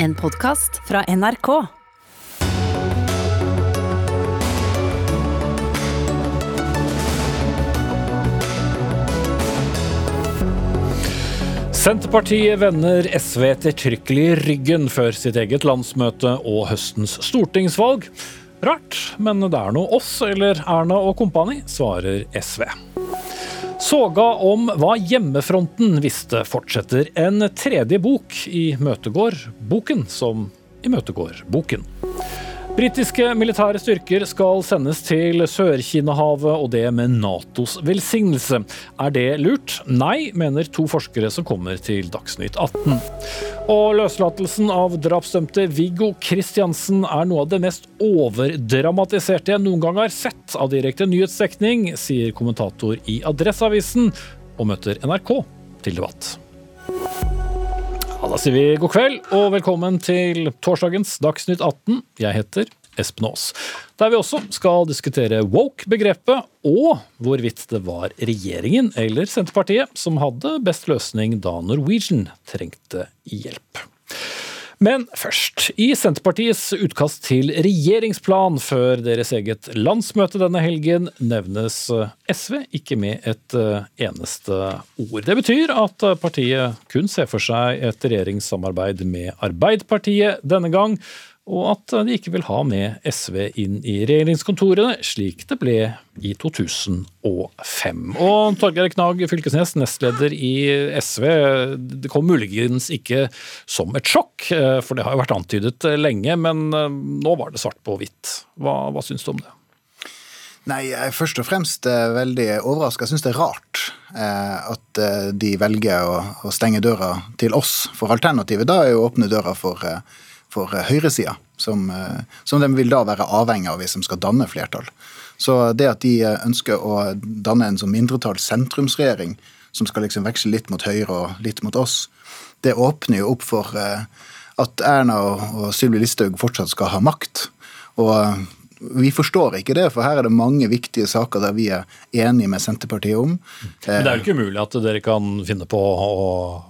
En podkast fra NRK. Senterpartiet vender SV ettertrykkelig ryggen før sitt eget landsmøte og høstens stortingsvalg. Rart, men det er nå oss eller Erna og kompani, svarer SV. Soga om hva hjemmefronten visste, fortsetter en tredje bok i Møtegård. Boken som imøtegår boken. Britiske militære styrker skal sendes til Sør-Kina-havet, og det med Natos velsignelse. Er det lurt? Nei, mener to forskere som kommer til Dagsnytt 18. Og løslatelsen av drapsdømte Viggo Kristiansen er noe av det mest overdramatiserte jeg noen gang har sett av direkte nyhetsdekning, sier kommentator i Adresseavisen, og møter NRK til debatt. Da sier vi god kveld og velkommen til torsdagens Dagsnytt 18. Jeg heter Espen Aas. Der vi også skal diskutere woke-begrepet og hvorvidt det var regjeringen eller Senterpartiet som hadde best løsning da Norwegian trengte hjelp. Men først. I Senterpartiets utkast til regjeringsplan før deres eget landsmøte denne helgen nevnes SV ikke med et eh, eneste ord. Det betyr at partiet kun ser for seg et regjeringssamarbeid med Arbeiderpartiet denne gang, og at de ikke vil ha med SV inn i regjeringskontorene, slik det ble i 2005. Og Torgeir Knag Fylkesnes, nestleder i SV, det kom muligens ikke som et sjokk, eh, for det har jo vært antydet lenge, men eh, nå var det svart på hvitt. Hva, hva syns du om det? Nei, jeg er først og fremst eh, veldig overraska. Jeg syns det er rart at de velger å, stenge døra til oss. For alternativet da er jo å åpne døra for eh, for eh, høyresida, som, eh, som de vil da være avhengig av hvis de skal danne flertall. Så det at de eh, ønsker å danne en sånn mindretall sentrumsregjering, som skal liksom veksle litt mot Høyre og litt mot oss, det åpner jo opp for at Erna og Sylvi Listhaug fortsatt skal ha makt. Og vi forstår ikke det, for her er det mange viktige saker der vi er enige med Senterpartiet om. Men det er jo ikke umulig at dere kan finne på å,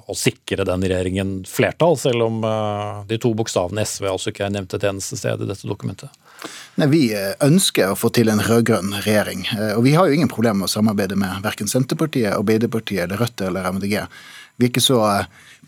å sikre den regjeringen flertall, selv om uh, de to bokstavene SV altså ikke er nevnt et eneste sted i dette dokumentet? Nei, Vi eh, ønsker å få til en rød-grønn regjering. Eh, og vi har jo ingen problemer med å samarbeide med verken Senterpartiet, Arbeiderpartiet, eller Rødt eller MDG. Vi er ikke så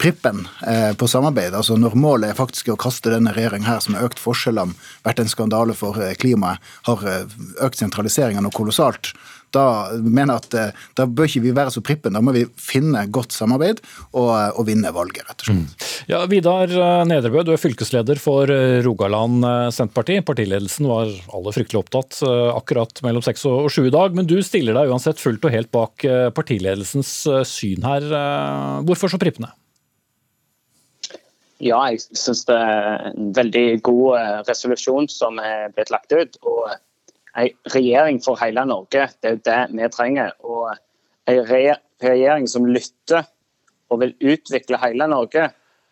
prippen eh, på samarbeid. Altså Når målet er faktisk å kaste denne regjeringen her, som har økt forskjellene, vært en skandale for eh, klimaet, har eh, økt sentraliseringa noe kolossalt, da mener jeg at da bør ikke vi være så prippen. Da må vi finne godt samarbeid og, og vinne valget, rett og slett. Mm. Ja, Vidar Nedrebø, du er fylkesleder for Rogaland Senterparti. Partiledelsen var alle fryktelig opptatt akkurat mellom seks og sju i dag, men du stiller deg uansett fullt og helt bak partiledelsens syn her. Hvorfor så prippende? Ja, jeg syns det er en veldig god eh, resolusjon som er blitt lagt ut. Og en regjering for hele Norge, det er jo det vi trenger. Og en regjering som lytter og vil utvikle hele Norge,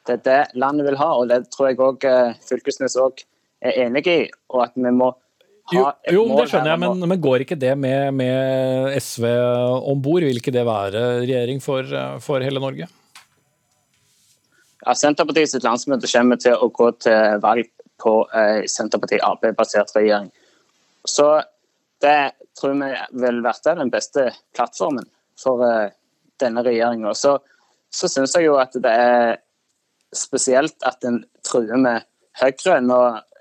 det er det landet vil ha. Og det tror jeg òg eh, Fylkesnes òg er enig i. Og at vi må jo, jo, det skjønner jeg, men, men, går ikke det med, med SV om bord? Vil ikke det være regjering for, eh, for hele Norge? Ja, Senterpartiets landsmøte kommer til å gå til valg på eh, Senterparti-Ap-basert regjering. Så det tror vi vil være den beste plattformen for eh, denne regjeringa. Så, så syns jeg jo at det er spesielt at en truer med Høyre. Nå,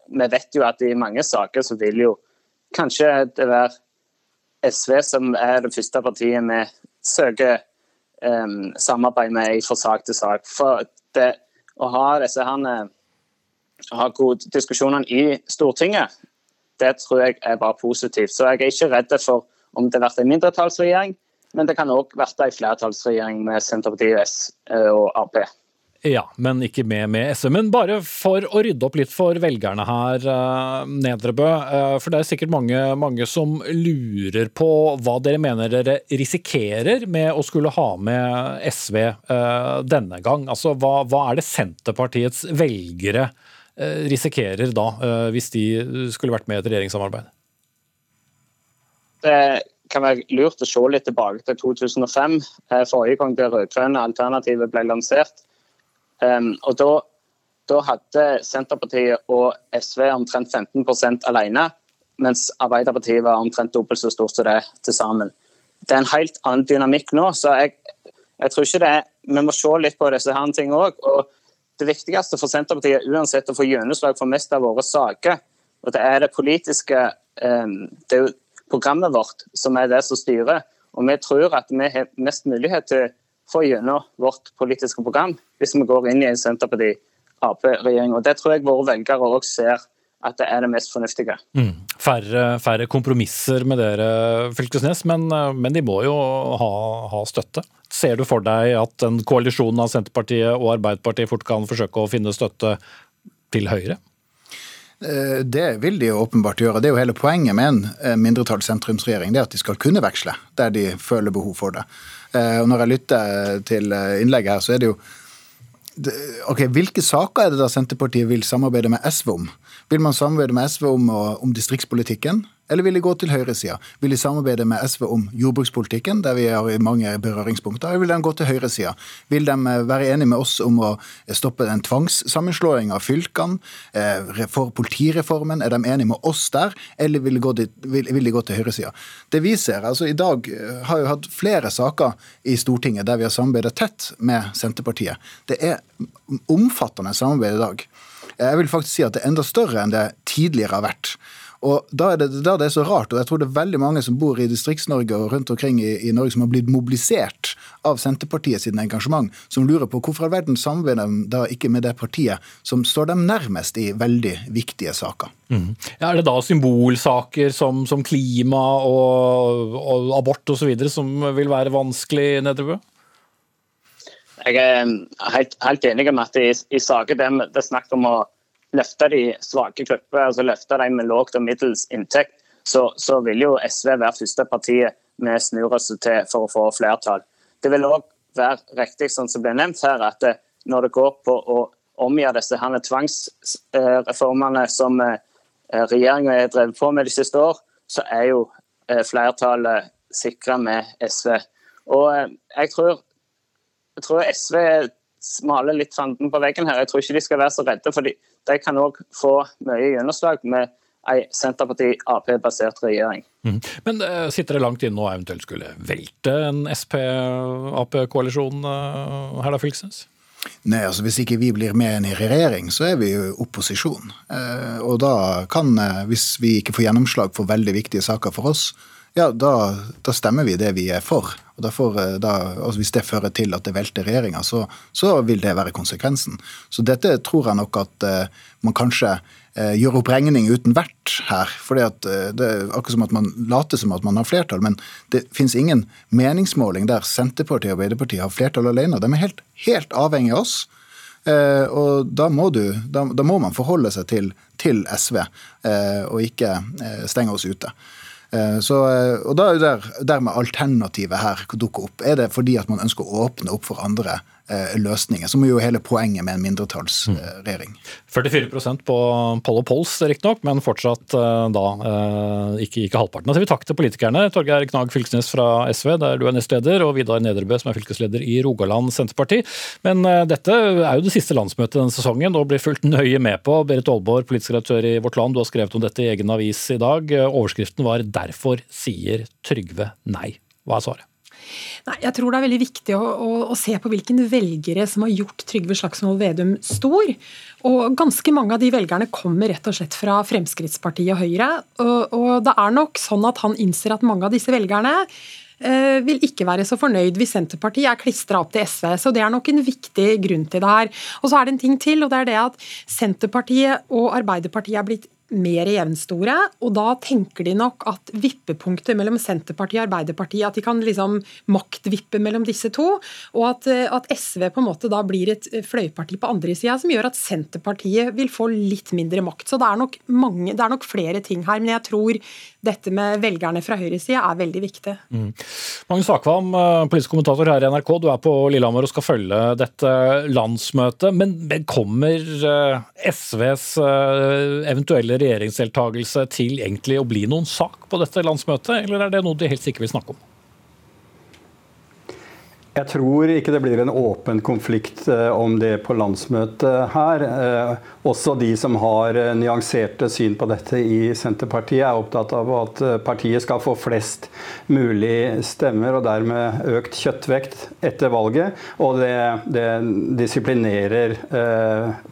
vi vet jo at i mange saker så vil jo kanskje det være SV som er det første partiet vi søker um, samarbeid med fra sak til sak. For det, å ha disse her, ha gode diskusjonene i Stortinget, det tror jeg er bare positivt. Så jeg er ikke redd for om det blir en mindretallsregjering, men det kan òg bli en flertallsregjering med Senterpartiet S og Ap. Ja, men ikke med, med SV. Men bare for å rydde opp litt for velgerne her, uh, Nedrebø. Uh, for det er sikkert mange, mange, som lurer på hva dere mener dere risikerer med å skulle ha med SV uh, denne gang. Altså, hva, hva, er det Senterpartiets velgere risikerer da, hvis de skulle vært med i et regjeringssamarbeid? Det kan være lurt å se litt tilbake til 2005, forrige gang det rød-grønne alternativet ble lansert. Um, og da Da hadde Senterpartiet og SV omtrent 15% alene, mens Arbeiderpartiet var omtrent dobbelt så stort som det til sammen. Det er en helt annen dynamikk nå, så jeg, jeg tror ikke det er Vi må se litt på disse her tingene òg. Og det viktigste for Senterpartiet er uansett å få gjennomslag for mest av våre saker. Og det er det politiske eh, Det er jo programmet vårt som er det som styrer. Og vi tror at vi har mest mulighet til få gjennom vårt politiske program hvis vi går inn i en Senterparti-Ap-regjering. Og Det tror jeg våre velgere òg ser at det er det mest fornuftige. Mm. Færre, færre, kompromisser med dere, Fylkesnes, men, men de må jo ha, ha, støtte. Ser du for deg at en koalisjon av Senterpartiet og Arbeiderpartiet fort kan forsøke å finne støtte til Høyre? Eh, det vil de jo åpenbart gjøre. Det er jo hele poenget med en eh, mindretallssentrumsregjering. Det er at de skal kunne veksle der de føler behov for det. Eh, og Når jeg lytter til innlegget her, så er det jo Ok, Hvilke saker er det da Senterpartiet vil samarbeide med SV om? Vil man samarbeide med SV om, om distriktspolitikken? Eller vil de gå til høyresida? Vil de samarbeide med SV om jordbrukspolitikken, der vi har mange berøringspunkter, eller vil de gå til høyresida? Vil de eh, være enige med oss om å stoppe den tvangssammenslåing av fylkene? Eh, for politireformen, er de enige med oss der, eller vil de gå til, vil, de gå til høyresida? Det vi ser, altså I dag eh, har vi hatt flere saker i Stortinget der vi har samarbeidet tett med Senterpartiet. Det er omfattende samarbeid i dag. Jeg vil faktisk si at det er enda større enn det tidligere har vært. Og da er, det, da det er så rart, og jeg tror det er veldig mange som bor i Distrikts-Norge og rundt omkring i, i, Norge som har blitt mobilisert av Senterpartiet siden engasjement, som lurer på hvorfor all verden samarbeider de da ikke med det partiet som står dem nærmest i veldig viktige saker. Mm. Ja, er det da symbolsaker som, som klima og, og abort osv. som vil være vanskelig, Nedrebø? Jeg er helt, helt enig med at i, i saker der det er snakk om å løfte de svake grupper, altså løfte de med lågt og middels inntekt, så, så, vil jo SV være første partiet vi snur oss til for å få flertall. Det vil òg være riktig, sånn som ble nevnt her, at det, når det går på å omgjøre disse her tvangsreformene som eh, regjeringa har drevet på med de siste år, så er jo eh, flertallet sikra med SV. Og eh, jeg tror, jeg tror SV maler litt fanden på veggen her. Jeg tror ikke de skal være så redde, for de, kan òg få mye gjennomslag med ei Senterparti-Ap-basert regjering. Mm. Men uh, sitter det langt inne å eventuelt skulle velte en Sp-Ap-koalisjon uh, her da, Fylkesnes? Nei, altså Hvis ikke vi blir med i regjering, så er vi jo opposisjon. Eh, og da kan, eh, hvis vi ikke får gjennomslag for veldig viktige saker for oss, ja, da, da, stemmer vi det vi er for. Og derfor, da, altså Hvis det fører til at det velter regjeringa, så, så, vil det være konsekvensen. Så dette tror jeg nok at uh, man kanskje uh, gjør opp regning uten vert her. For uh, Det er akkurat som at man later som at man har flertall, men det finnes ingen meningsmåling der Senterpartiet og Arbeiderpartiet har flertall alene. De er helt, helt avhengig av oss. Uh, og da må, du, da, da må, man forholde seg til, til SV, uh, og ikke uh, stenge oss ute. Eh, så, eh, og da er det dermed alternativet her dukker opp. Er det fordi at man ønsker å åpne opp for andre løsninger, som er jo hele poenget med en mindretallsregjering. 44% på poll og polls, riktignok, men fortsatt eh, da eh, ikke, ikke halvparten. Da sier vi takk til politikerne. Torgeir Knag Fylkesnes fra SV, der du er nestleder, og Vidar Nedrebø, som er fylkesleder i Rogaland Senterparti. Men dette er jo det siste landsmøtet denne sesongen og blir fulgt nøye med på. Berit Aalborg, politisk redaktør i Vårt Land, du har skrevet om dette i egen avis i dag. Overskriften var 'Derfor sier Trygve nei'. Hva er svaret? Nei, jeg tror det er veldig viktig å, å, å se på hvilken velgere som har gjort Trygve Slagsvold Vedum stor. Og ganske mange av de velgerne kommer rett og slett fra Fremskrittspartiet og Høyre. Og, og det er nok sånn at han innser at mange av disse velgerne eh, vil ikke være så fornøyd hvis Senterpartiet er klistra opp til SV. Så det er nok en viktig grunn til det her. Og så er det en ting til, og det er det at Senterpartiet og Arbeiderpartiet er blitt mer jevnstore. Og da tenker de nok at vippepunktet mellom Senterpartiet og Arbeiderpartiet At de kan liksom maktvippe mellom disse to. Og at, eh, at SV på en måte da blir et fløyparti på andre sida som gjør at Senterpartiet vil få litt mindre makt. Så det er nok, mange, det er nok flere ting her. Men jeg tror dette med velgerne fra høyresida er veldig viktig. Mm. Magnus Akvam, eh, politisk kommentator her i NRK. Du er på Lillehammer og skal følge dette landsmøtet. Men kommer eh, SVs eventuelle regjeringsdeltakelse til egentlig å bli noen sak på dette landsmøtet, eller er det noe de helst ikke vil snakke om? Jeg tror ikke det blir en åpen konflikt eh, om det på landsmøtet her. Eh, også de som har eh, nyanserte syn på dette i Senterpartiet, er opptatt av at partiet skal få flest mulig stemmer og dermed økt kjøttvekt etter valget. Og det, det disiplinerer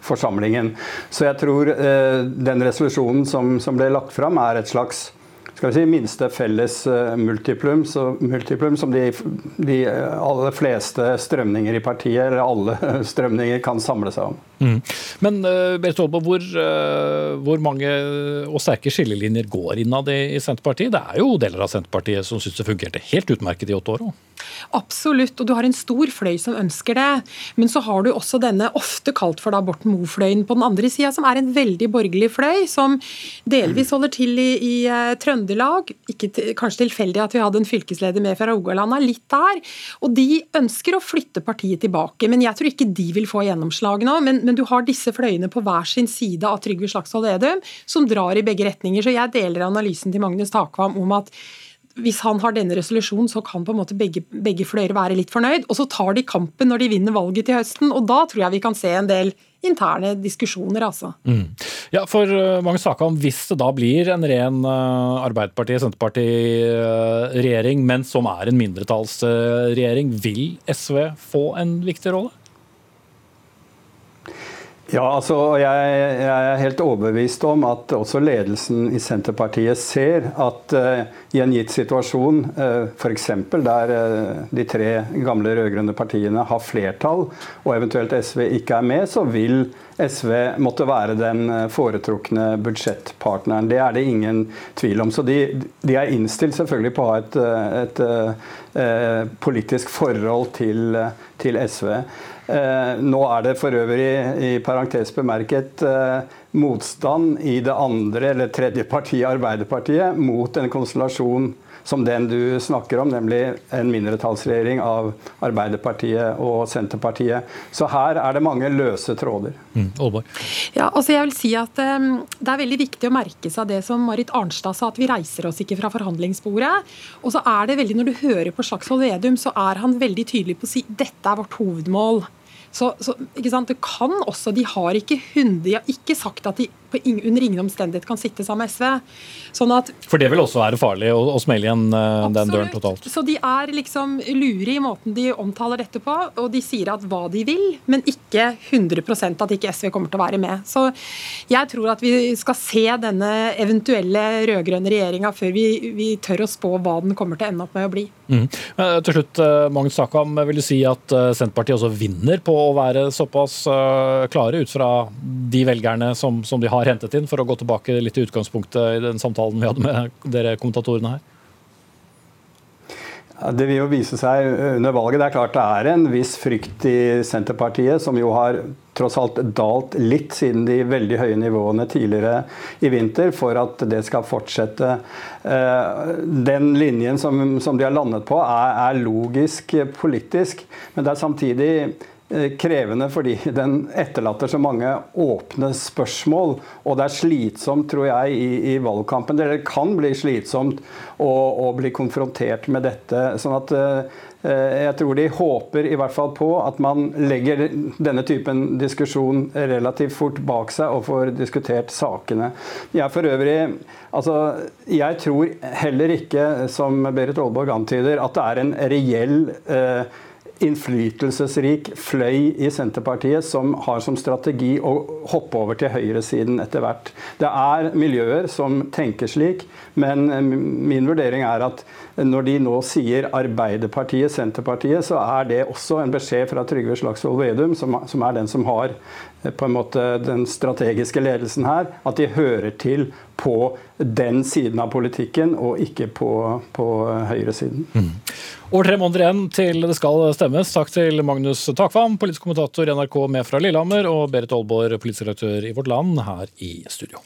forsamlingen. Så jeg tror den resolusjonen som, som ble lagt fram, er et slags skal vi si, minste felles uh, multiplum, så, multiplum som de, de, aller fleste strømninger i partiet, eller alle strømninger, kan samle seg om. Mm. Men uh, Berit Aalborg, hvor, hvor, mange og sterke skillelinjer går innad i, i Senterpartiet? Det er jo deler av Senterpartiet som syns det fungerte helt utmerket i åtte år òg? Absolutt, og du har en stor fløy som ønsker det. Men så har du også denne ofte kalt for da Borten Moe-fløyen på den andre sida, som er en veldig borgerlig fløy, som delvis holder til i, i uh, Trøndelag. Ikke kanskje tilfeldig at vi hadde en fylkesleder med fra Rogaland, litt der. Og de ønsker å flytte partiet tilbake, men jeg tror ikke de vil få gjennomslag nå. Men, men du har disse fløyene på hver sin side av Trygve Slagsvold Vedum, som drar i begge retninger. Så jeg deler analysen til Magnus Takvam om at hvis han har denne resolusjonen, så kan på en måte begge, begge fløyer være litt fornøyd. Og så tar de kampen når de vinner valget til høsten, og da tror jeg vi kan se en del interne diskusjoner, altså. Mm. Ja, for mange saker om hvis det da blir en ren uh, Arbeiderparti-Senterparti-regjering, uh, men som er en mindretallsregjering, vil SV få en viktig rolle? Ja, altså jeg, jeg, er helt overbevist om at også ledelsen i Senterpartiet ser at uh, i en gitt situasjon, uh, eh, f.eks. der uh, de tre gamle rød-grønne partiene har flertall, og eventuelt SV ikke er med, så vil SV måtte være den foretrukne budsjettpartneren. Det er det ingen tvil om. Så de, de er innstilt selvfølgelig på å ha et, et, et politisk forhold til, til SV. Eh, nå er det for øvrig i parentes bemerket eh, motstand i det andre eller tredje partiet, Arbeiderpartiet, mot en konstellasjon som den du snakker om, nemlig en mindretallsregjering av Arbeiderpartiet og Senterpartiet. Så her er det mange løse tråder. Mm, ja, altså jeg vil si at um, Det er veldig viktig å merke seg det som Marit Arnstad sa, at vi reiser oss ikke fra forhandlingsbordet. Og så er det veldig, Når du hører på Slagsvold Vedum, så er han veldig tydelig på å si dette er vårt hovedmål. Så, så Det kan også, De har ikke, 100, de har ikke sagt at de ingen, under ingen omstendighet kan sitte sammen med SV. Sånn at, For det vil også være farlig å, å smelle igjen uh, den døren totalt? Så de er liksom lure i måten de omtaler dette på, og de sier at hva de vil, men ikke 100% at ikke SV kommer til å være med. Så jeg tror at vi skal se denne eventuelle rød-grønne regjeringa før vi, vi, tør å spå hva den kommer til å ende opp med å bli. Mm. Til slutt, eh, Magnus Takam, vil du si at eh, Senterpartiet også vinner på å være såpass klare ut fra de velgerne som, som de har hentet inn, for å gå tilbake litt til utgangspunktet i den samtalen vi hadde med dere kommentatorene her? Det vil jo vise seg under valget. Det er klart det er en viss frykt i Senterpartiet, som jo har tross alt dalt litt siden de veldig høye nivåene tidligere i vinter, for at det skal fortsette. Eh, den linjen som, de har landet på, er, logisk politisk, men det er samtidig Eh, krevende fordi den etterlater så mange åpne spørsmål. Og det er slitsomt, tror jeg, i, i valgkampen. Det kan bli slitsomt å, å, bli konfrontert med dette. sånn at eh, jeg tror de håper i hvert fall på at man legger denne typen diskusjon relativt fort bak seg og får diskutert sakene. Jeg for øvrig, altså, jeg tror heller ikke, som Berit Aalborg antyder, at det er en reell eh, innflytelsesrik fløy i Senterpartiet som har som strategi å hoppe over til høyresiden etter hvert. Det er miljøer som tenker slik, men min vurdering er at når de nå sier Arbeiderpartiet, Senterpartiet, så er det også en beskjed fra Trygve Slagsvold Vedum, som, er den som har eh, på en måte den strategiske ledelsen her, at de hører til på den siden av politikken, og ikke på, på høyresiden. Mm. Over tre måneder igjen til det skal stemmes. Takk til Magnus Takvam, politisk kommentator i NRK med fra Lillehammer, og Berit Aalborg, politisk redaktør i Vårt Land, her i studio.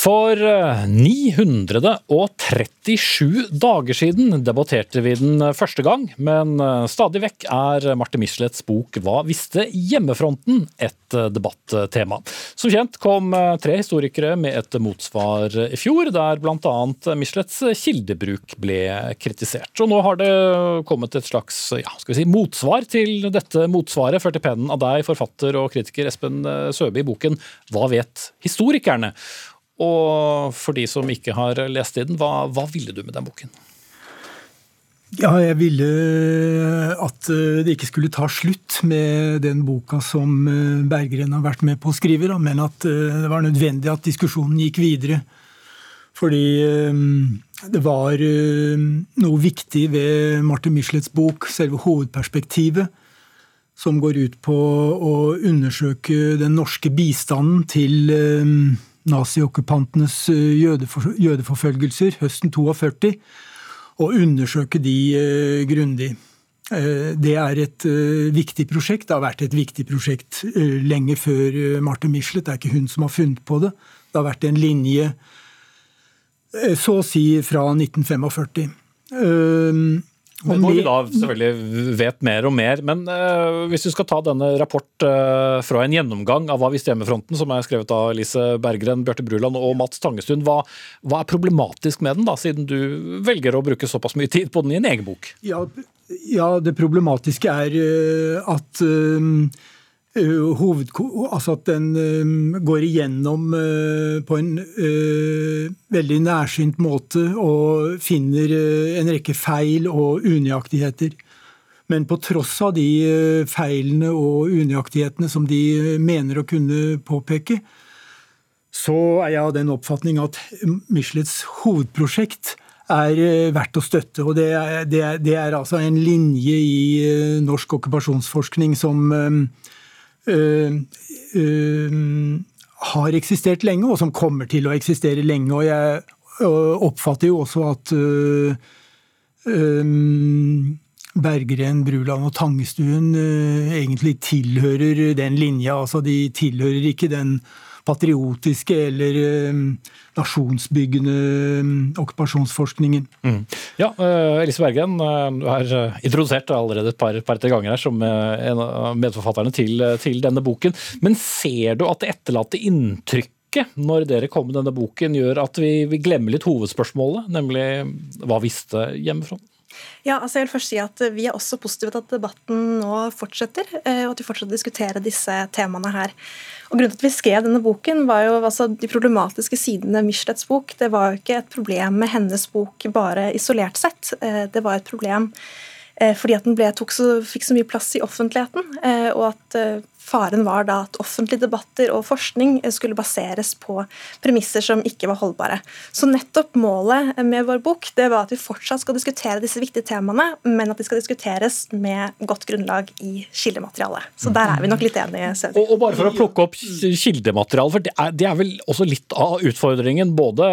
For 937 eh, dager siden debatterte vi den første gang, men eh, stadig vekk er Marte Michelets bok 'Hva visste hjemmefronten?' et eh, debattema. Som kjent kom tre historikere med et motsvar i fjor, der bl.a. Michelets kildebruk ble kritisert. Og nå har det kommet et slags ja, si, motsvar til dette motsvaret, ført i pennen av deg, forfatter og kritiker Espen Søbe i boken 'Hva vet historikerne?' Og for de som ikke har lest i den, hva, hva ville du med den boken? Ja, jeg ville at eh, det ikke skulle ta slutt med den boka som eh, Berggren har vært med på å skrive, men at eh, det var nødvendig at diskusjonen gikk videre. Fordi det var noe viktig ved Martin Michelets bok, selve hovedperspektivet, som går ut på å undersøke den norske bistanden til naziokkupantenes eh, jødeforfølgelser høsten 42, og undersøke de uh, grundig. Uh, det er et viktig prosjekt. Det har vært et viktig prosjekt lenge før Marte Michelet. Det er ikke hun som har funnet på det. Det har vært en linje så å si fra 1945. Men hvor vi da selvfølgelig vet mer og mer. Men uh, hvis du skal ta denne rapport uh, fra en gjennomgang av Hva visste hjemmefronten, som er skrevet av Elise Berggren, Bjarte Bruland og Mats Tangestuen, hva, hva, er problematisk med den, da, siden du velger å bruke såpass mye tid på den i en egen bok? Ja, ja det problematiske er uh, at hoved, altså at den um, går igjennom uh, på en veldig nærsynt måte og finner en rekke feil og unøyaktigheter. Men på tross av de feilene og unøyaktighetene som de mener å kunne påpeke, så er jeg av den oppfatning at Michelets hovedprosjekt er verdt å støtte. Og det er, det er, det er altså en linje i norsk okkupasjonsforskning som har eksistert lenge, og som kommer til å eksistere lenge. Og jeg oppfatter jo også at Berggren, Bruland og Tangestuen egentlig tilhører den linja. Altså de tilhører ikke den patriotiske eller uh, nasjonsbyggende um, okkupasjonsforskningen. Mm. Ja, uh, Elise Bergen, du er introdusert allerede et par, par ganger her som en av medforfatterne til, til, denne boken. Men ser du at det etterlatte inntrykket når dere kom med denne boken, gjør at vi, vi glemmer litt hovedspørsmålet, nemlig hva visste hjemmefronten? Ja, altså jeg vil først si at Vi er også positive til at debatten nå fortsetter, og at vi fortsetter å diskutere disse temaene her. Og Grunnen til at vi skrev denne boken, var jo altså, de problematiske sidene Michelets bok. Det var jo ikke et problem med hennes bok bare isolert sett. Eh, det var et problem eh, fordi at den ble, så, fikk så mye plass i offentligheten, eh, og at Faren var da at offentlige debatter og forskning skulle baseres på premisser som ikke var holdbare. Så nettopp målet med vår bok det var at vi fortsatt skal diskutere disse viktige temaene, men at de skal diskuteres med godt grunnlag i kildematerialet. Så der er vi nok litt enige. Og, og, bare for å plukke opp kildemateriale, for det er, det er, vel også litt av utfordringen, både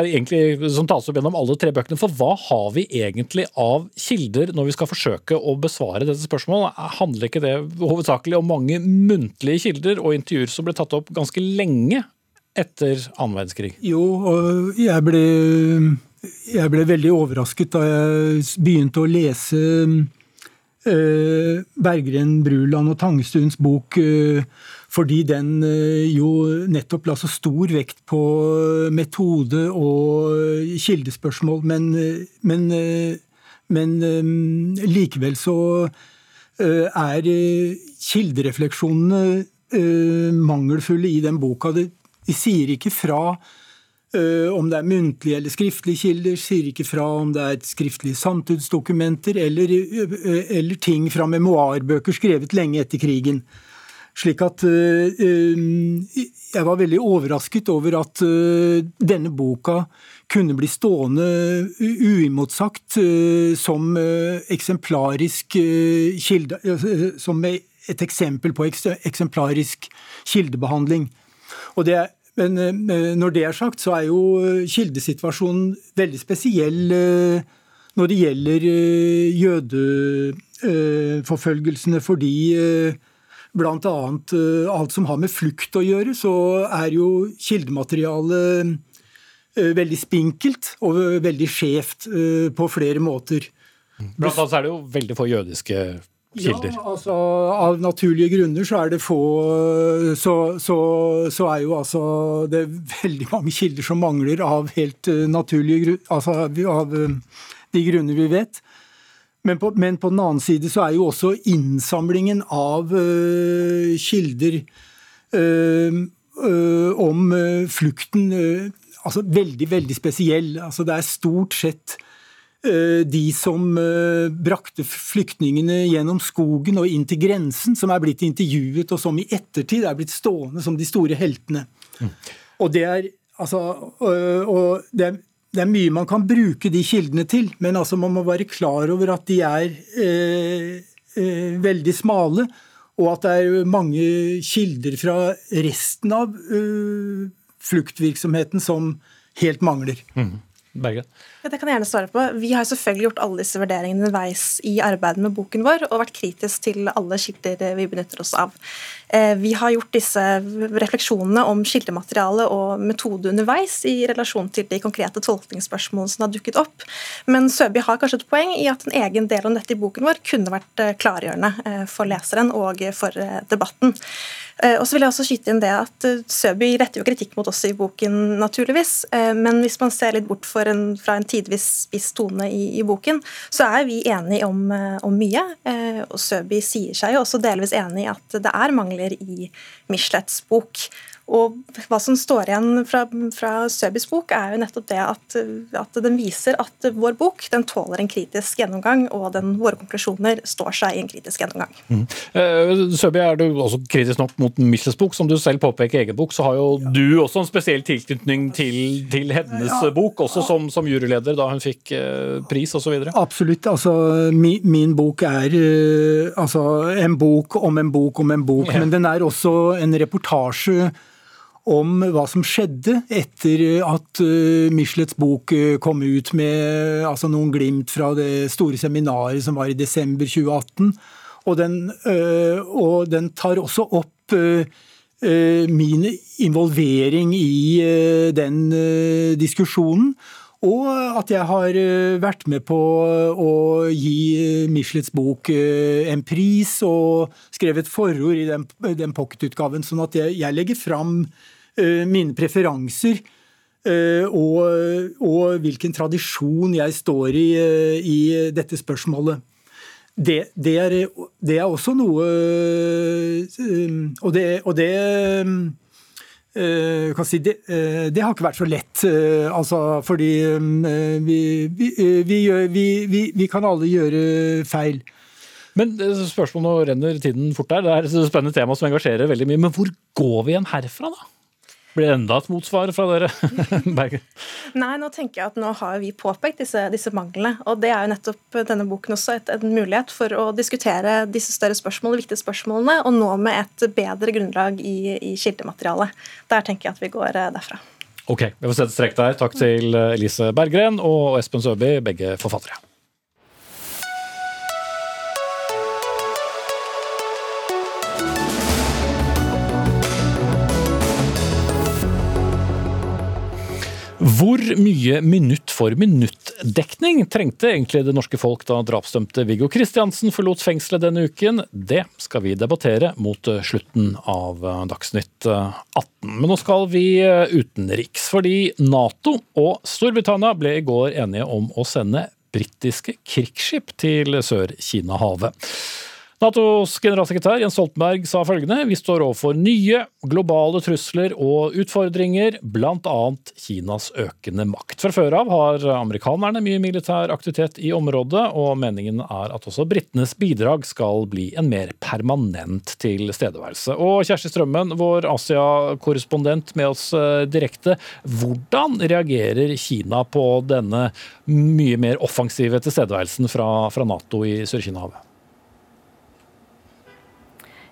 egentlig, som tas opp gjennom alle tre bøkene. For hva har vi egentlig av kilder når vi skal forsøke å besvare dette spørsmålet? Handler ikke det hovedsakelig om mange muntlige kilder og intervjuer som ble tatt opp ganske lenge etter annen verdenskrig? Jo, jeg ble, jeg ble veldig overrasket da jeg begynte å lese uh, Berggren, Bruland og Tangestuens bok. Uh, fordi den uh, jo nettopp la så stor vekt på metode og kildespørsmål. Men, men, men likevel så Eh, er eh, kilderefleksjonene eh, mangelfulle i den boka. De, sier ikke fra om det er muntlige eller skriftlige kilder, sier ikke fra om det er skriftlige samtidsdokumenter eller, eller ting fra memoarbøker skrevet lenge etter krigen. Slik at jeg var veldig overrasket over at denne boka kunne bli stående uimotsagt eh, som eh, eksemplarisk eh, kilde, som et eksempel på eksemplarisk kildebehandling. Det, men når det er sagt, så er jo kildesituasjonen veldig spesiell når det gjelder jødeforfølgelsene, fordi bl.a. Alt som har med flukt å gjøre, så er jo kildematerialet veldig spinkelt og veldig skjevt på flere måter. Blant annet er det jo veldig få jødiske kilder. Ja, altså Av naturlige grunner så er det få så, så, så, er jo altså det er veldig mange kilder som mangler av helt naturlige grunner, altså av de grunner vi vet. Men på, men på, den annen side så er jo også innsamlingen av uh, kilder uh, uh, om flukten altså veldig, veldig spesiell. Altså det er stort sett de som brakte flyktningene gjennom skogen og inn til grensen, som er blitt intervjuet, og som i ettertid er blitt stående som de store heltene. Mm. Og det er Altså, og det er det er mye man kan bruke de kildene til, men altså man må være klar over at de er eh, eh, veldig smale, og at det er mange kilder fra resten av eh, fluktvirksomheten som helt mangler. Mm. Bergen? Ja, det kan jeg gjerne svare på. Vi har selvfølgelig gjort alle disse vurderingene underveis i arbeidet med boken vår, og vært kritisk til alle kilder vi benytter oss av. Eh, vi har gjort disse refleksjonene om kildemateriale og metode underveis i relasjon til de konkrete tolkningsspørsmålene som har dukket opp. Men Søby har kanskje et poeng i at en egen del om dette i boken vår kunne vært eh, klargjørende eh, for leseren og for debatten. Og så vil jeg også skyte inn det at Søby retter jo kritikk mot oss i boken, naturligvis. Men hvis man ser litt bort en, fra en tidvis spiss tone i, i, boken, så er vi enige om, om mye. Og Søby sier seg jo også delvis enig i at det er mangler i Michelets bok. Og hva som står igjen fra, fra Søbys bok, er jo nettopp det at, at, den viser at vår bok den tåler en kritisk gjennomgang, og den, våre konklusjoner står seg i en kritisk gjennomgang. Mm. Uh, Søby, er du også kritisk nok mot Michels bok? Som du selv påpeker i egen bok, så har jo ja. du også en spesiell tilknytning til, til hennes ja. bok, også som, som, juryleder da hun fikk uh, pris osv.? Absolutt. Altså, min, min bok er uh, altså, en bok om en bok om en bok, ja. men den er også en reportasje om hva som skjedde etter at uh, Michelets bok uh, kom ut med altså noen glimt fra det store seminaret som var i desember 2018. Og den, og den tar også opp min involvering i den diskusjonen. Og at jeg har vært med på å gi Michelets bok en pris og skrevet forord i den, pocketutgaven. Sånn at jeg, jeg legger fram Eh, mine preferanser. Eh, og, og, hvilken tradisjon jeg står i eh, i dette spørsmålet. Det, det, er, det er, også noe Og det, og det si, det, det, har ikke vært så lett, altså, fordi vi, vi, vi, vi kan alle gjøre feil. Men spørsmålet Nå renner tiden fort der. Det er et spennende tema som engasjerer veldig mye. Men hvor går vi igjen herfra, da? Blir enda et motsvar fra dere? Bergen? Nei, nå tenker jeg at nå har vi påpekt disse, disse manglene. Og det er jo nettopp denne boken også et, en mulighet for å diskutere disse større spørsmålene, viktige spørsmålene, og nå med et bedre grunnlag i, i kildematerialet. Der tenker jeg at vi går eh, derfra. Ok, vi får sette strek der. Takk til Elise Berggren og Espen Søby, begge forfattere. Hvor mye minutt for minutt-dekning trengte egentlig det norske folk da drapsdømte Viggo Kristiansen forlot fengselet denne uken? Det skal vi debattere mot slutten av Dagsnytt 18. Men nå skal vi utenriks, fordi Nato og Storbritannia ble i går enige om å sende britiske krigsskip til Sør-Kina-havet. Natos generalsekretær Jens Stoltenberg sa følgende vi står overfor nye globale trusler og utfordringer, bl.a. Kinas økende makt. Fra før av har amerikanerne mye militær aktivitet i området, og meningen er at også britenes bidrag skal bli en mer permanent tilstedeværelse. Og Kjersti Strømmen, vår Asia-korrespondent med oss eh, direkte, hvordan reagerer Kina på denne mye mer offensive tilstedeværelsen fra, fra Nato i Sør-Kina-havet?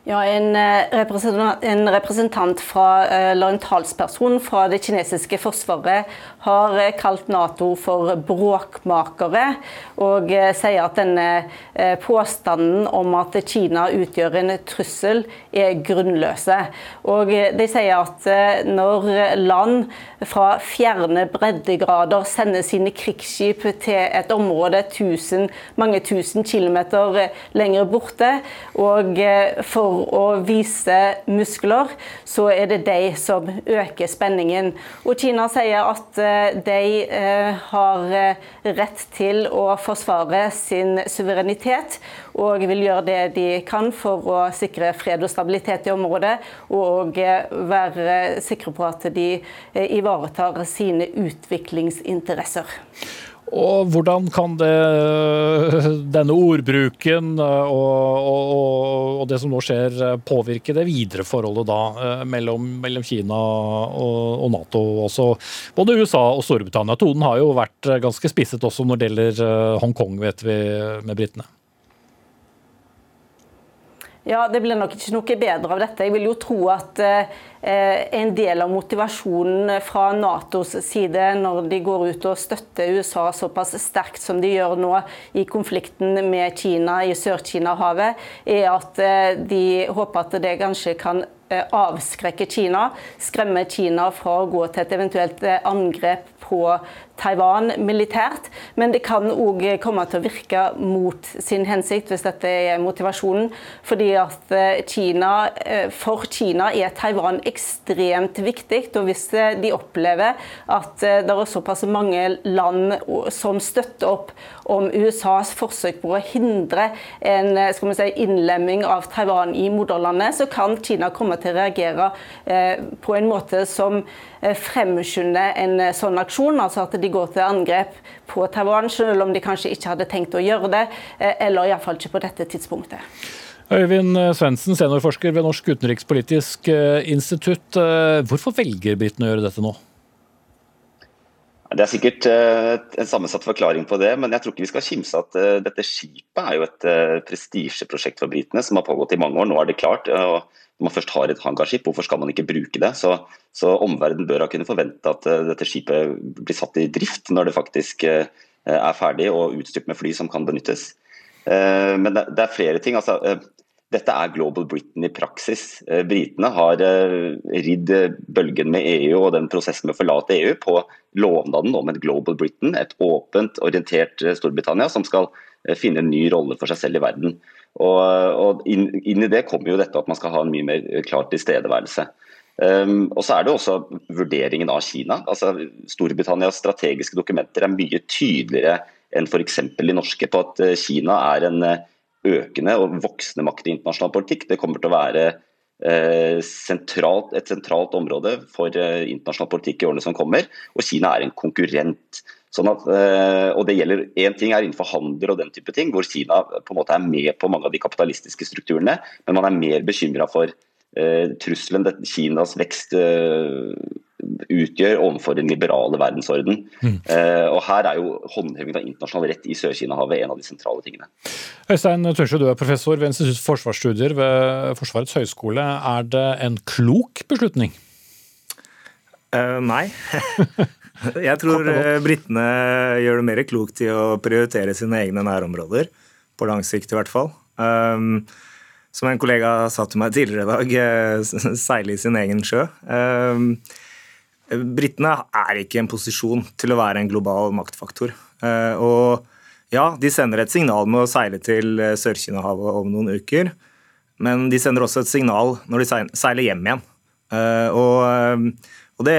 Ja, en eh, en representant fra, eh, eller en talsperson fra det kinesiske forsvaret har eh, kalt Nato for bråkmakere, og sier at denne påstanden om at Kina utgjør en trussel, er grunnløse. Og de sier at når land fra fjerne breddegrader sender sine krigsskip til et område tusen, mange tusen kilometer lenger borte, og for å vise muskler, så er det de som øker spenningen. Og Kina sier at eh, de eh, har eh, rett til å forsvare sin suverenitet, og vil gjøre det de kan for å sikre fred og stabilitet i området, og være sikre på at de ivaretar sine utviklingsinteresser. Og hvordan kan det, denne ordbruken og, og, og, det som nå skjer, påvirke det videre forholdet da eh, mellom, mellom Kina og, Nato også? Både USA og Storbritannia. Tonen har jo vært ganske spisset også når det gjelder eh, Hongkong, vet vi, med britene. Ja, Det blir nok ikke noe bedre av dette. Jeg vil jo tro at eh, en del av motivasjonen fra Natos side når de går ut og støtter USA såpass sterkt som de gjør nå i konflikten med Kina i Sør-Kina-havet, er at eh, de håper at det kanskje kan eh, avskrekke Kina, skremme Kina fra å gå til et eventuelt eh, angrep på Taiwan militært, men det kan òg komme til å virke mot sin hensikt, hvis dette er motivasjonen. Fordi at eh, Kina, eh, For Kina er Taiwan ekstremt viktig. og Hvis eh, de opplever at det er såpass mange land som støtter opp om USAs forsøk på å hindre en skal si, innlemming av Taiwan i moderlandet, så kan Kina komme til å reagere på en måte som fremskynder en sånn aksjon. altså at de går til angrep på Taiwan, selv om de kanskje ikke hadde tenkt å gjøre det, eh, eller iallfall ikke på dette tidspunktet. Øyvind Svendsen, seniorforsker ved Norsk utenrikspolitisk eh, institutt. Eh, hvorfor velger britene å gjøre dette nå? Det er sikkert en sammensatt forklaring på det, men jeg tror ikke vi skal kimse at dette skipet er jo et prestisjeprosjekt for britene som har pågått i mange år. Nå er det klart. og når man først har et hangarskip, hvorfor skal man ikke bruke det? Så, så omverdenen bør ha kunnet forvente at dette skipet blir satt i drift når det faktisk er ferdig og utstyrt med fly som kan benyttes. Men det, er flere ting. Altså, dette er Global Britain i praksis. Britene har ridd bølgen med EU og den prosessen med å forlate EU på lovnaden om et Global Britain, et åpent, orientert Storbritannia som skal finne en ny rolle for seg selv i verden. Og, inn, inn, i det kommer jo dette at man skal ha en mye mer klar tilstedeværelse. Um, og så er det også vurderingen av Kina. Altså, Storbritannias strategiske dokumenter er mye tydeligere enn f.eks. de norske på at eh, Kina er en eh, økende og voksende makt i internasjonal politikk. Det kommer til å være uh, sentralt, et sentralt område for uh, internasjonal politikk i årene som kommer. Og Kina er en konkurrent. Sånn at, eh, og det gjelder Én ting er innenfor handel og den type ting, hvor Kina på en måte er med på mange av de kapitalistiske strukturene, men man er mer bekymra for trusselen Kinas vekst utgjør overfor den liberale verdensorden. Mm. Uh, og Her er jo håndheving av internasjonal rett i Sør-Kina-havet en av de sentrale tingene. Øystein Tønsjø, du er professor ved Institutt for forsvarsstudier ved Forsvarets høgskole. Er det en klok beslutning? nei. Jeg tror eh, britene gjør det mer klokt i å prioritere sine egne nærområder. På lang sikt, i hvert fall. Um, som en kollega sa til meg tidligere i dag, seile i sin egen sjø. Um, Britene er ikke i en posisjon til å være en global maktfaktor. Uh, og ja, de sender et signal med å seile til Sør-Kina-havet om noen uker. Men de sender også et signal når de seiler hjem igjen. Uh, og og det,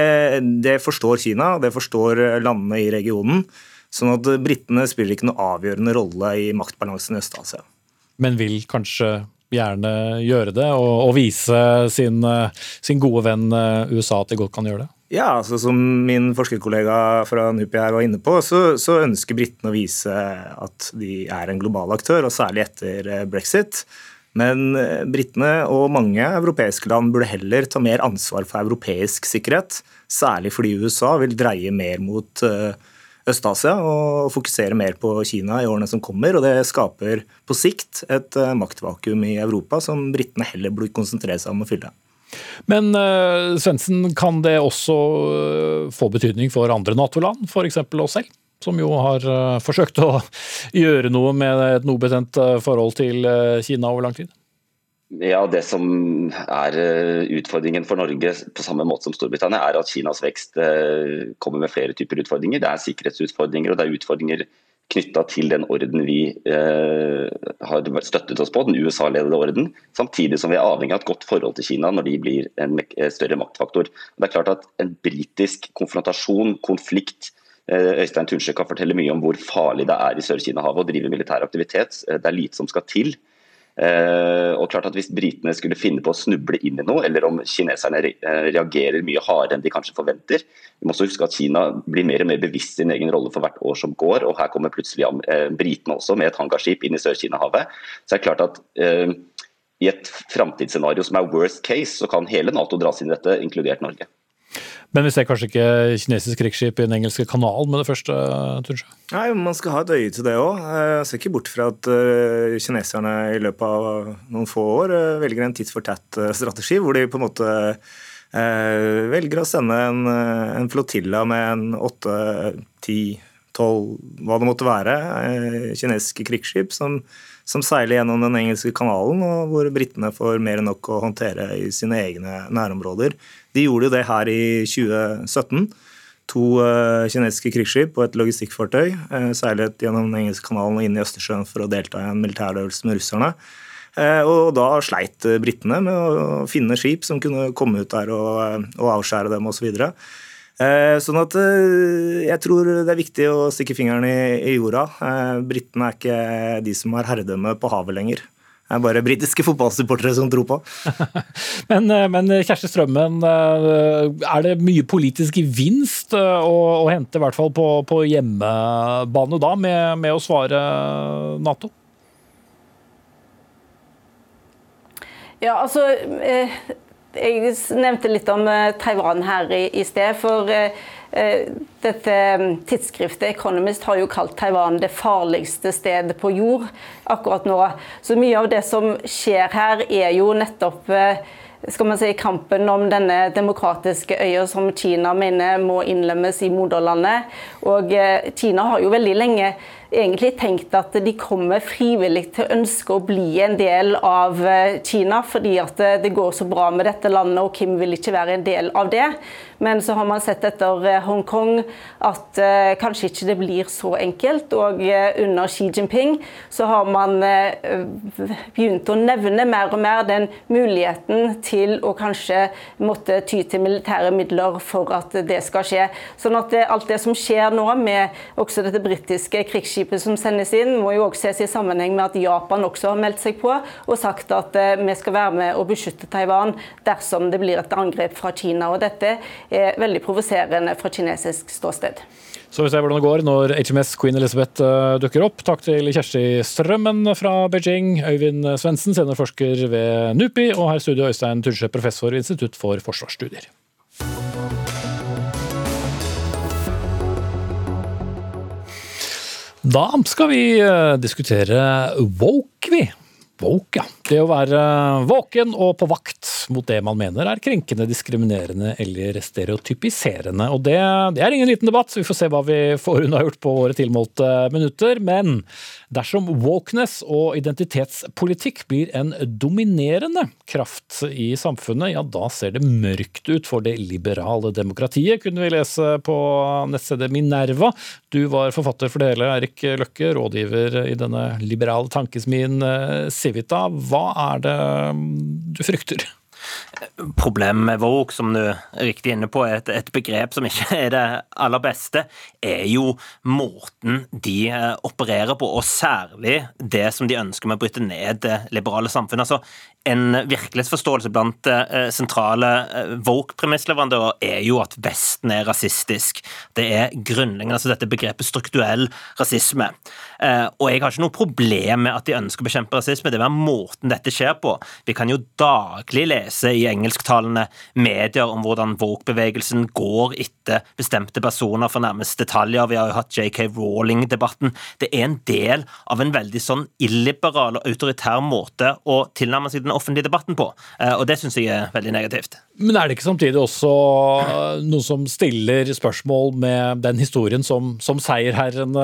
det, forstår Kina, det forstår landene i regionen. Sånn at britene spiller ikke noe avgjørende rolle i maktbalansen i Øst-Asia. Men vil kanskje gjerne gjøre det, og, og vise sin, sin, gode venn eh, USA at de godt kan gjøre det? Ja, altså som min forskerkollega fra NUPI her var inne på, så, så ønsker britene å vise at de er en global aktør, og særlig etter eh, brexit. Men eh, britene og mange europeiske land burde heller ta mer ansvar for europeisk sikkerhet. Særlig fordi USA vil dreie mer mot uh, Øst-Asia og fokusere mer på Kina i årene som kommer. og Det skaper på sikt et eh, maktvakuum i Europa som britene heller burde konsentrere seg om å fylle. Men uh, Svendsen, kan det også uh, få betydning for andre Nato-land, f.eks. oss selv? Som jo har uh, forsøkt å gjøre noe med et noe betent forhold til Kina over lang tid? Ja, Det som er eh, utfordringen for Norge, på samme måte som Storbritannia, er at Kinas vekst eh, kommer med flere typer utfordringer. Det er sikkerhetsutfordringer og det er utfordringer knytta til den orden vi eh, har støttet oss på, den USA-ledede orden. Samtidig som vi er avhengig av et godt forhold til Kina når de blir en eh, større maktfaktor. Det er klart at En britisk konfrontasjon, konflikt, Øystein Tunsjø kan fortelle mye om hvor farlig det er i Sør-Kina-havet å drive militær aktivitet. Det er lite som skal til. Eh, og klart at Hvis britene skulle finne på å snuble inn i noe, eller om kineserne eh, reagerer mye hardere enn de kanskje forventer Vi må også huske at Kina blir mer og mer bevisst sin egen rolle for hvert år som går. og Her kommer plutselig eh, britene også med et hangarskip inn i Sør-Kina-havet. Så det er klart at eh, I et framtidsscenario som er worst case, så kan hele Nato dras inn i dette, inkludert Norge. Men vi ser kanskje ikke kinesisk krigsskip i den engelske kanalen med det første? Tunsjø? Nei, Man skal ha et øye til det òg. Jeg ser ikke bort fra at uh, kineserne i løpet av noen få år velger en titt for tatt-strategi, hvor de på en måte velger å sende en, en flotilla med en åtte, ti, tolv, hva det måtte være, kinesiske krigsskip som som seiler gjennom den engelske kanalen, og hvor britene får mer enn nok å håndtere i sine egne nærområder. De gjorde jo det her i 2017. To uh, kinesiske krigsskip og et logistikkfartøy uh, seilet gjennom den engelske kanalen og inn i Østersjøen for å delta i en militærøvelse med russerne. Uh, og da sleit britene med å finne skip som kunne komme ut der og, og avskjære dem osv. Eh, sånn at eh, jeg tror det er viktig å stikke fingeren i, i jorda. Eh, britene er ikke de som har herredømme på havet lenger. Det er bare britiske fotballsupportere som tror på. men, men, Kjersti Strømmen, er det mye politisk gevinst å, å hente, i hvert fall på, på hjemmebane da, med, med å svare Nato? Ja, altså jeg nevnte litt om eh, Taiwan her i, sted. For uh, dette mm, tidsskriftet Economist har jo kalt Taiwan det farligste stedet på jord akkurat nå. Så mye av det som skjer her, er jo nettopp skal man si, kampen om denne demokratiske øya som Kina mener må innlemmes i moderlandet. Og Kina har jo veldig lenge egentlig tenkt at de kommer frivillig til å ønske å bli en del av eh, Kina, fordi at eh, det går så bra med dette landet, og Kim vil ikke være en del av det. Men så har man sett etter eh, Hongkong at uh, kanskje ikke det blir så enkelt. Og uh, under Xi Jinping så har man begynt å nevne mer og mer den muligheten til å kanskje måtte ty til militære midler for at det skal skje. Sånn at alt det som skjer nå med også dette britiske krigsskipet som sendes inn, må jo også ses i sammenheng med at Japan også har meldt seg på og sagt at eh, vi skal være med og beskytte Taiwan dersom det blir et angrep fra Kina. og Dette er veldig provoserende fra kinesisk ståsted. Så vi ser hvordan det går når HMS Queen Elizabeth eh, dukker opp. Takk til Kjersti Strømmen fra Beijing, Øyvind Svendsen, seniorforsker ved NUPI, og her studio Øystein Tunsjø, professor ved Institutt for forsvarsstudier. Da skal vi eh, diskutere woke, vi. Woke, ja. Det å være våken og på vakt mot det man mener er krenkende, diskriminerende eller stereotypiserende. Og det, det er ingen liten debatt, så vi får se hva vi får unnagjort på våre tilmålte minutter. Men dersom wokeness og identitetspolitikk blir en dominerende kraft i samfunnet, ja da ser det mørkt ut for det liberale demokratiet, kunne vi lese på nettstedet Minerva. Du var forfatter for det hele, Erik Løkke, rådgiver i denne liberale tankesmien Civita. Hva er det du frykter? Problemet med woke, som du er riktig inne på, er et, et, begrep som ikke er det aller beste, er jo måten de eh, opererer på, og særlig det som de ønsker med å bryte ned det liberale samfunnet. Altså, en virkelighetsforståelse blant eh, sentrale eh, woke-premissleverandører er jo at Vesten er rasistisk. Det er grunnleggende, altså dette begrepet strukturell rasisme. Eh, og jeg har ikke noe problem med at de ønsker å bekjempe rasisme, det er måten dette skjer på. Vi kan jo daglig lese i engelsktalende medier om hvordan woke-bevegelsen går etter bestemte personer for nærmest detaljer. Vi har jo hatt JK Rowling-debatten. Det er en del av en veldig sånn illiberal og autoritær måte å tilnærme seg den offentlige debatten på, eh, og det syns jeg er veldig negativt. Men er det ikke samtidig også noen som stiller spørsmål med den historien som, som seierherren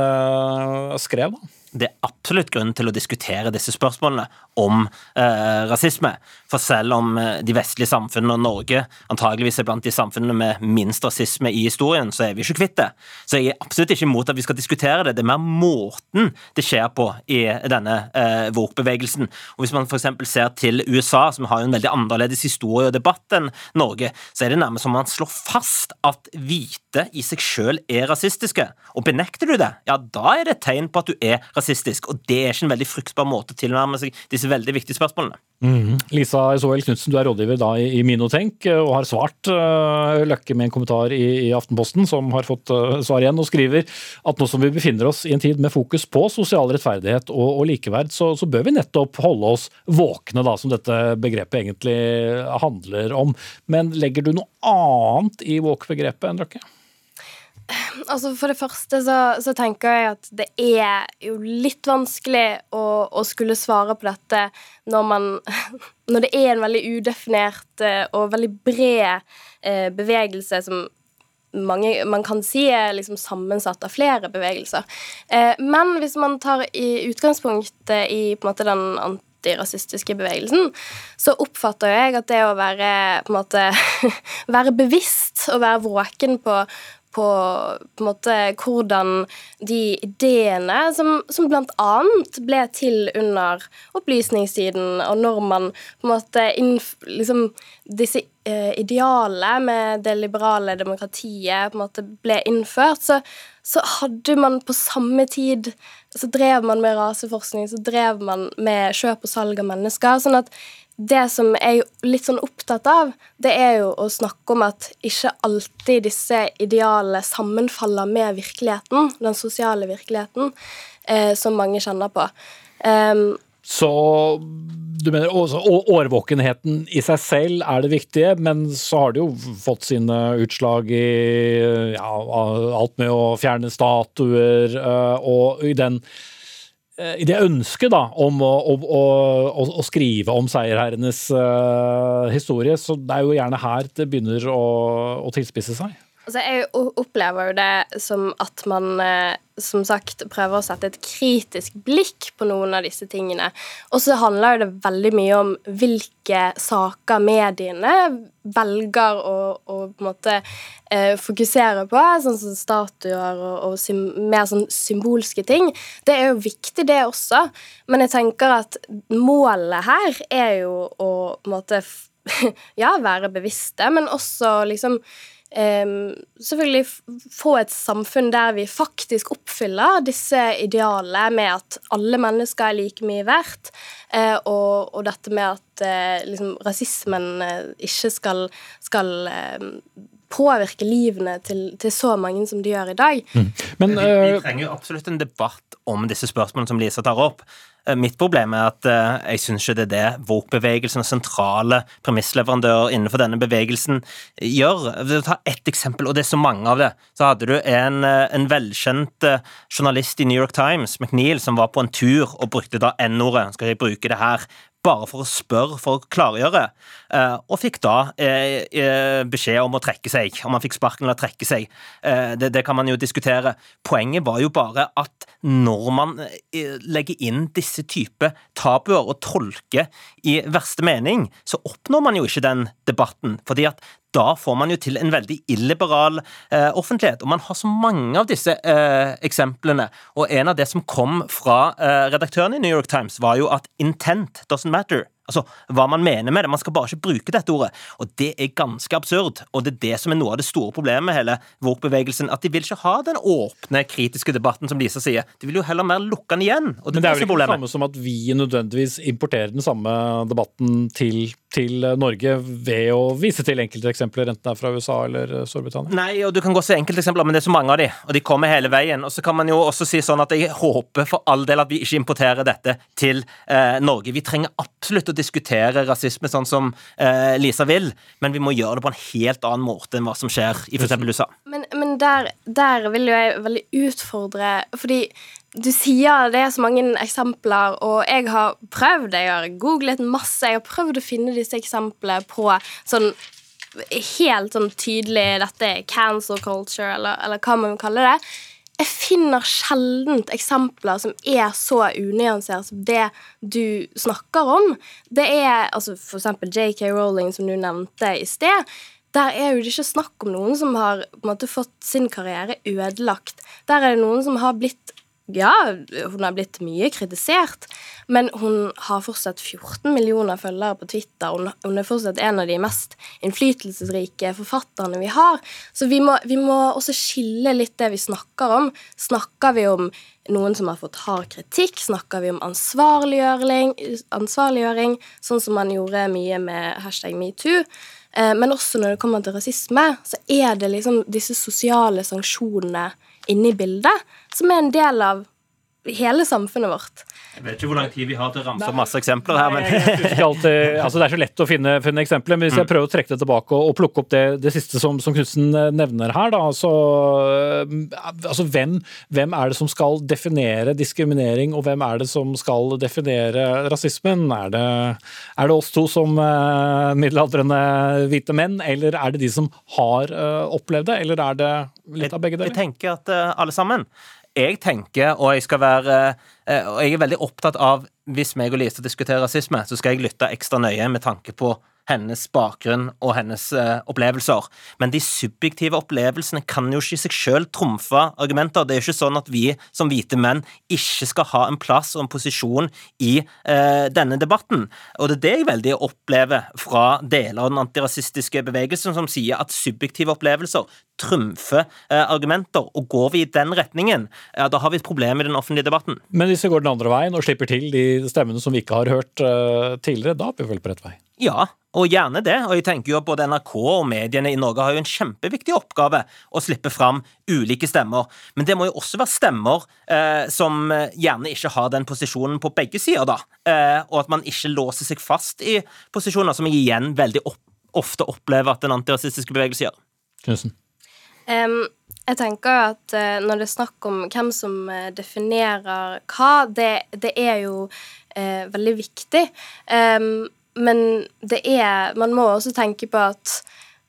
skrev? da? Det er absolutt grunn til å diskutere disse spørsmålene om eh, rasisme. For selv om eh, de vestlige samfunnene og Norge antageligvis er blant de samfunnene med minst rasisme i historien, så er vi ikke kvitt det. Så jeg er absolutt ikke imot at vi skal diskutere det. Det er mer måten det skjer på i denne eh, woke-bevegelsen. Og Hvis man f.eks. ser til USA, som har en veldig annerledes historie og debatt enn Norge, så er det nærmest som man slår fast at hvite i seg sjøl er rasistiske. Og benekter du det, ja, da er det et tegn på at du er rasistisk rasistisk. Og det er ikke en veldig fruktbar måte å tilnærme seg disse veldig viktige spørsmålene. Mm. Lisa Isoel Knutsen, du er rådgiver da i, Minotenk og har svart uh, Løkke med en kommentar i, i, Aftenposten, som har fått uh, svar igjen, og skriver at nå som vi befinner oss i en tid med fokus på sosial rettferdighet og, og likeverd, så, så, bør vi nettopp holde oss våkne, da, som dette begrepet egentlig handler om. Men legger du noe annet i våk-begrepet enn Røkke? Altså For det første så, så, tenker jeg at det er jo litt vanskelig å, å, skulle svare på dette når man Når det er en veldig udefinert eh, og veldig bred eh, bevegelse som mange, man kan si er liksom sammensatt av flere bevegelser. Eh, men hvis man tar i utgangspunktet i på en måte den antirasistiske bevegelsen, så oppfatter jeg at det å være måte være bevisst og være våken på på, på en måte hvordan de ideene som, som bl.a. ble til under opplysningstiden, og når man på en måte liksom, Disse eh, idealene med det liberale demokratiet på en måte ble innført, så, så hadde man på samme tid så drev man med raseforskning, så drev man med kjøp og salg av mennesker. sånn at det som jeg er litt sånn opptatt av, det er jo å snakke om at ikke alltid disse idealene sammenfaller med virkeligheten, den sosiale virkeligheten, eh, som mange kjenner på. Um, så du mener også, årvåkenheten i seg selv er det viktige, men så har det jo fått sine utslag i ja, alt med å fjerne statuer uh, og i den Eh, i det ønsket da, om å, å, å, å skrive om seierherrenes uh, historie, så det er jo gjerne her det begynner å tilspisse seg. Altså, jeg opplever jo det som at man eh, som sagt prøver å sette et kritisk blikk på noen av disse tingene. Og så handler det veldig mye om hvilke saker mediene velger å, å på en måte eh, fokusere på, sånn som statuer og, og sym, mer sånn symbolske ting. Det er jo viktig, det også, men jeg tenker at målet her er jo å på en måte ja, være bevisste, men også liksom selvfølgelig få et samfunn der vi faktisk oppfyller disse idealene med at alle mennesker er like mye verdt, uh, og, og, dette med at uh, liksom, rasismen uh, ikke skal, skal påvirke livene til, til, så mange som de gjør i dag. Mm. Men, vi, vi trenger jo absolutt en debatt om disse spørsmålene som Lisa tar opp. Eh, mitt problem er at eh, jeg syns ikke det er det woke-bevegelsen og sentrale premissleverandører innenfor denne bevegelsen gjør. Ta ett eksempel, og det er så mange av det. Så hadde du en, eh, en velkjent journalist i New York Times, McNeil, som var på en tur og brukte da N-ordet. Skal jeg bruke det her? Bare for å spørre, for å klargjøre, eh, og fikk da eh, eh, beskjed om å trekke seg. Om han fikk sparken eller trekke seg. Det, det, kan man jo diskutere. Poenget var jo bare at når man legger inn disse type tabuer og tolker i verste mening, så oppnår man jo ikke den debatten. fordi at da får man jo til en veldig illiberal eh, offentlighet. Og man har så mange av disse eh, eksemplene. Og en av det som kom fra eh, redaktøren i New York Times, var jo at intent doesn't matter. Altså, hva man mener med det. Man skal bare ikke bruke dette ordet. Og det er ganske absurd. Og det er det som er noe av det store problemet med hele woke-bevegelsen. At de vil ikke ha den åpne, kritiske debatten som Lisa sier. De vil jo heller mer lukke den igjen. Og det Men det er vel ikke det samme som at vi nødvendigvis importerer den samme debatten til til Norge ved å vise til enkelteksempler, enten det er fra USA eller Storbritannia? Nei, og du kan gå se enkelteksempler, men det er så mange av de, og de kommer hele veien. Og så kan man jo også si sånn at jeg håper for all del at vi ikke importerer dette til eh, Norge. Vi trenger absolutt å diskutere rasisme sånn som eh, Lisa vil, men vi må gjøre det på en helt annen måte enn hva som skjer i f.eks. USA. Men, men der, der, vil jo jeg veldig utfordre Fordi du sier det er så mange eksempler, og jeg har prøvd, jeg har googlet masse, jeg har prøvd å finne disse eksemplene på sånn helt sånn tydelig Dette cancel culture, eller, eller hva man kaller kalle det jeg finner sjelden eksempler som er så unyansert som det du snakker om. Det er altså eksempel JK Rowling, som du nevnte i sted. Der er jo det ikke snakk om noen som har måte fått sin karriere ødelagt. Der er det noen som har blitt ja, hun har blitt mye kritisert, men hun har fortsatt 14 millioner følgere på Twitter. Hun, hun er fortsatt en av de mest innflytelsesrike forfatterne vi har. Så vi må, vi må, også skille litt det vi snakker om. Snakker vi om noen som har fått hard kritikk? Snakker vi om ansvarliggjøring, ansvarliggjøring sånn som man gjorde mye med hashtag metoo? Eh, men også når det kommer til rasisme, så er det liksom disse sosiale sanksjonene inne i bildet, som er en del av hele samfunnet vårt. Jeg vet ikke hvor lang tid vi har til å ramse opp masse eksempler her. Men... alltid, altså det er så lett å finne, finne eksempler, men hvis jeg mm. prøver å trekke det tilbake og, og plukke opp det, det siste som, som Knutsen eh, nevner her, da, så eh, altså hvem, hvem, er det som skal definere diskriminering, og hvem er det som skal definere rasismen? Er det, er det oss to som uh, middelaldrende hvite menn, eller er det de som har uh, opplevd det, eller er det litt av begge deler? Jeg tenker at uh, alle sammen jeg tenker, og jeg skal være eh, Og jeg er veldig opptatt av Hvis meg og Lise diskuterer rasisme, så skal jeg lytte ekstra nøye med tanke på hennes bakgrunn og hennes uh, opplevelser. Men de subjektive opplevelsene kan jo ikke i seg selv trumfe argumenter. Det er jo ikke sånn at vi som hvite menn ikke skal ha en plass og en posisjon i uh, denne debatten. Og det er det jeg veldig opplever fra deler av den antirasistiske bevegelsen, som sier at subjektive opplevelser trumfer uh, argumenter. Og går vi i den retningen, ja, da har vi et problem i den offentlige debatten. Men hvis vi går den andre veien og slipper til de stemmene som vi ikke har hørt tidligere, da er vi vel på rett vei? Ja, og gjerne det. Og jeg tenker jo at både NRK og mediene i Norge har jo en kjempeviktig oppgave å slippe fram ulike stemmer. Men det må jo også være stemmer eh, som gjerne ikke har den posisjonen på begge sider, da. Eh, og at man ikke låser seg fast i posisjoner som jeg igjen veldig opp, ofte opplever at den antirasistiske bevegelse gjør. Knudsen. Um, jeg tenker at uh, når det er snakk om hvem som uh, definerer hva, det, det er jo uh, veldig viktig. Um, men det er Man må også tenke på at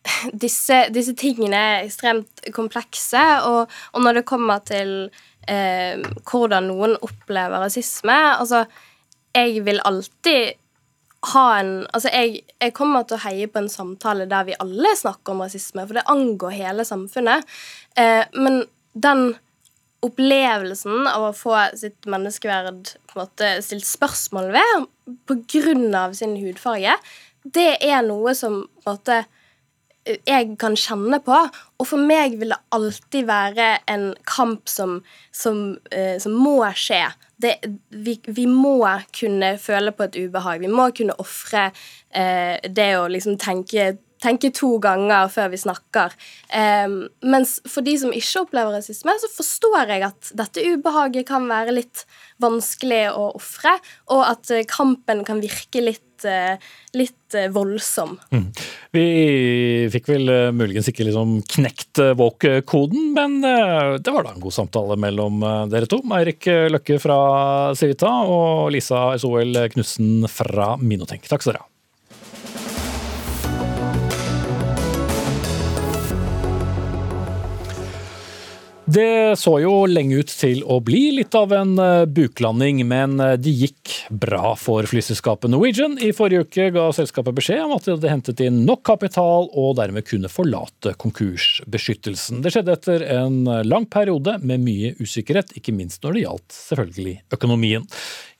disse, disse tingene er ekstremt komplekse, og, og når det kommer til eh, hvordan noen opplever rasisme Altså, jeg vil alltid ha en Altså, jeg, jeg, kommer til å heie på en samtale der vi alle snakker om rasisme, for det angår hele samfunnet. Eh, men den opplevelsen av å få sitt menneskeverd på en måte stilt spørsmål ved pga. sin hudfarge, det er noe som på en måte jeg kan kjenne på. Og for meg vil det alltid være en kamp som, som, eh, som må skje. Det, vi, vi, må kunne føle på et ubehag. Vi må kunne ofre eh, det å liksom tenke tenke to ganger før vi snakker. Um, mens for de som ikke opplever rasisme, så forstår jeg at dette ubehaget kan være litt vanskelig å ofre, og at eh, kampen kan virke litt, uh, litt uh, voldsom. Mm. Vi fikk vel muligens ikke liksom knekt walk-koden, men det var da en god samtale mellom dere to. Eirik Løkke fra Civita og Lisa Soel Knutsen fra Minotenk. Takk skal dere ha. Det så jo lenge ut til å bli litt av en eh, buklanding, men eh, det gikk bra for flyselskapet Norwegian. I forrige uke ga selskapet beskjed om at de hadde hentet inn nok kapital og dermed kunne forlate konkursbeskyttelsen. Det skjedde etter en lang periode med mye usikkerhet, ikke minst når det gjaldt selvfølgelig økonomien.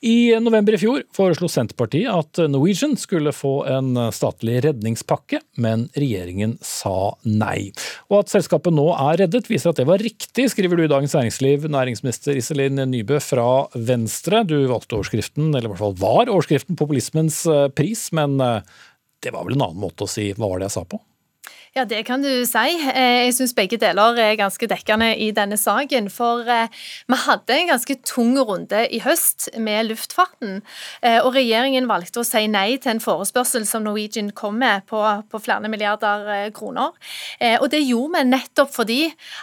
I november i fjor foreslo Senterpartiet at Norwegian skulle få en statlig redningspakke, men regjeringen sa nei. Og at selskapet nå er reddet, viser at det var riktig, skriver du i Dagens Næringsliv, næringsminister Iselin Nybø fra Venstre. Du valgte overskriften, eller i hvert fall var overskriften, populismens pris, men eh, det var vel en annen måte å si hva var det jeg sa på? Ja, det kan du si. Eh, jeg syns begge deler er ganske dekkende i denne saken. For eh, vi hadde en ganske tung runde i høst med luftfarten. Eh, og regjeringen valgte å si nei til en forespørsel som Norwegian kom med på, på flere milliarder kroner. Og det gjorde vi nettopp fordi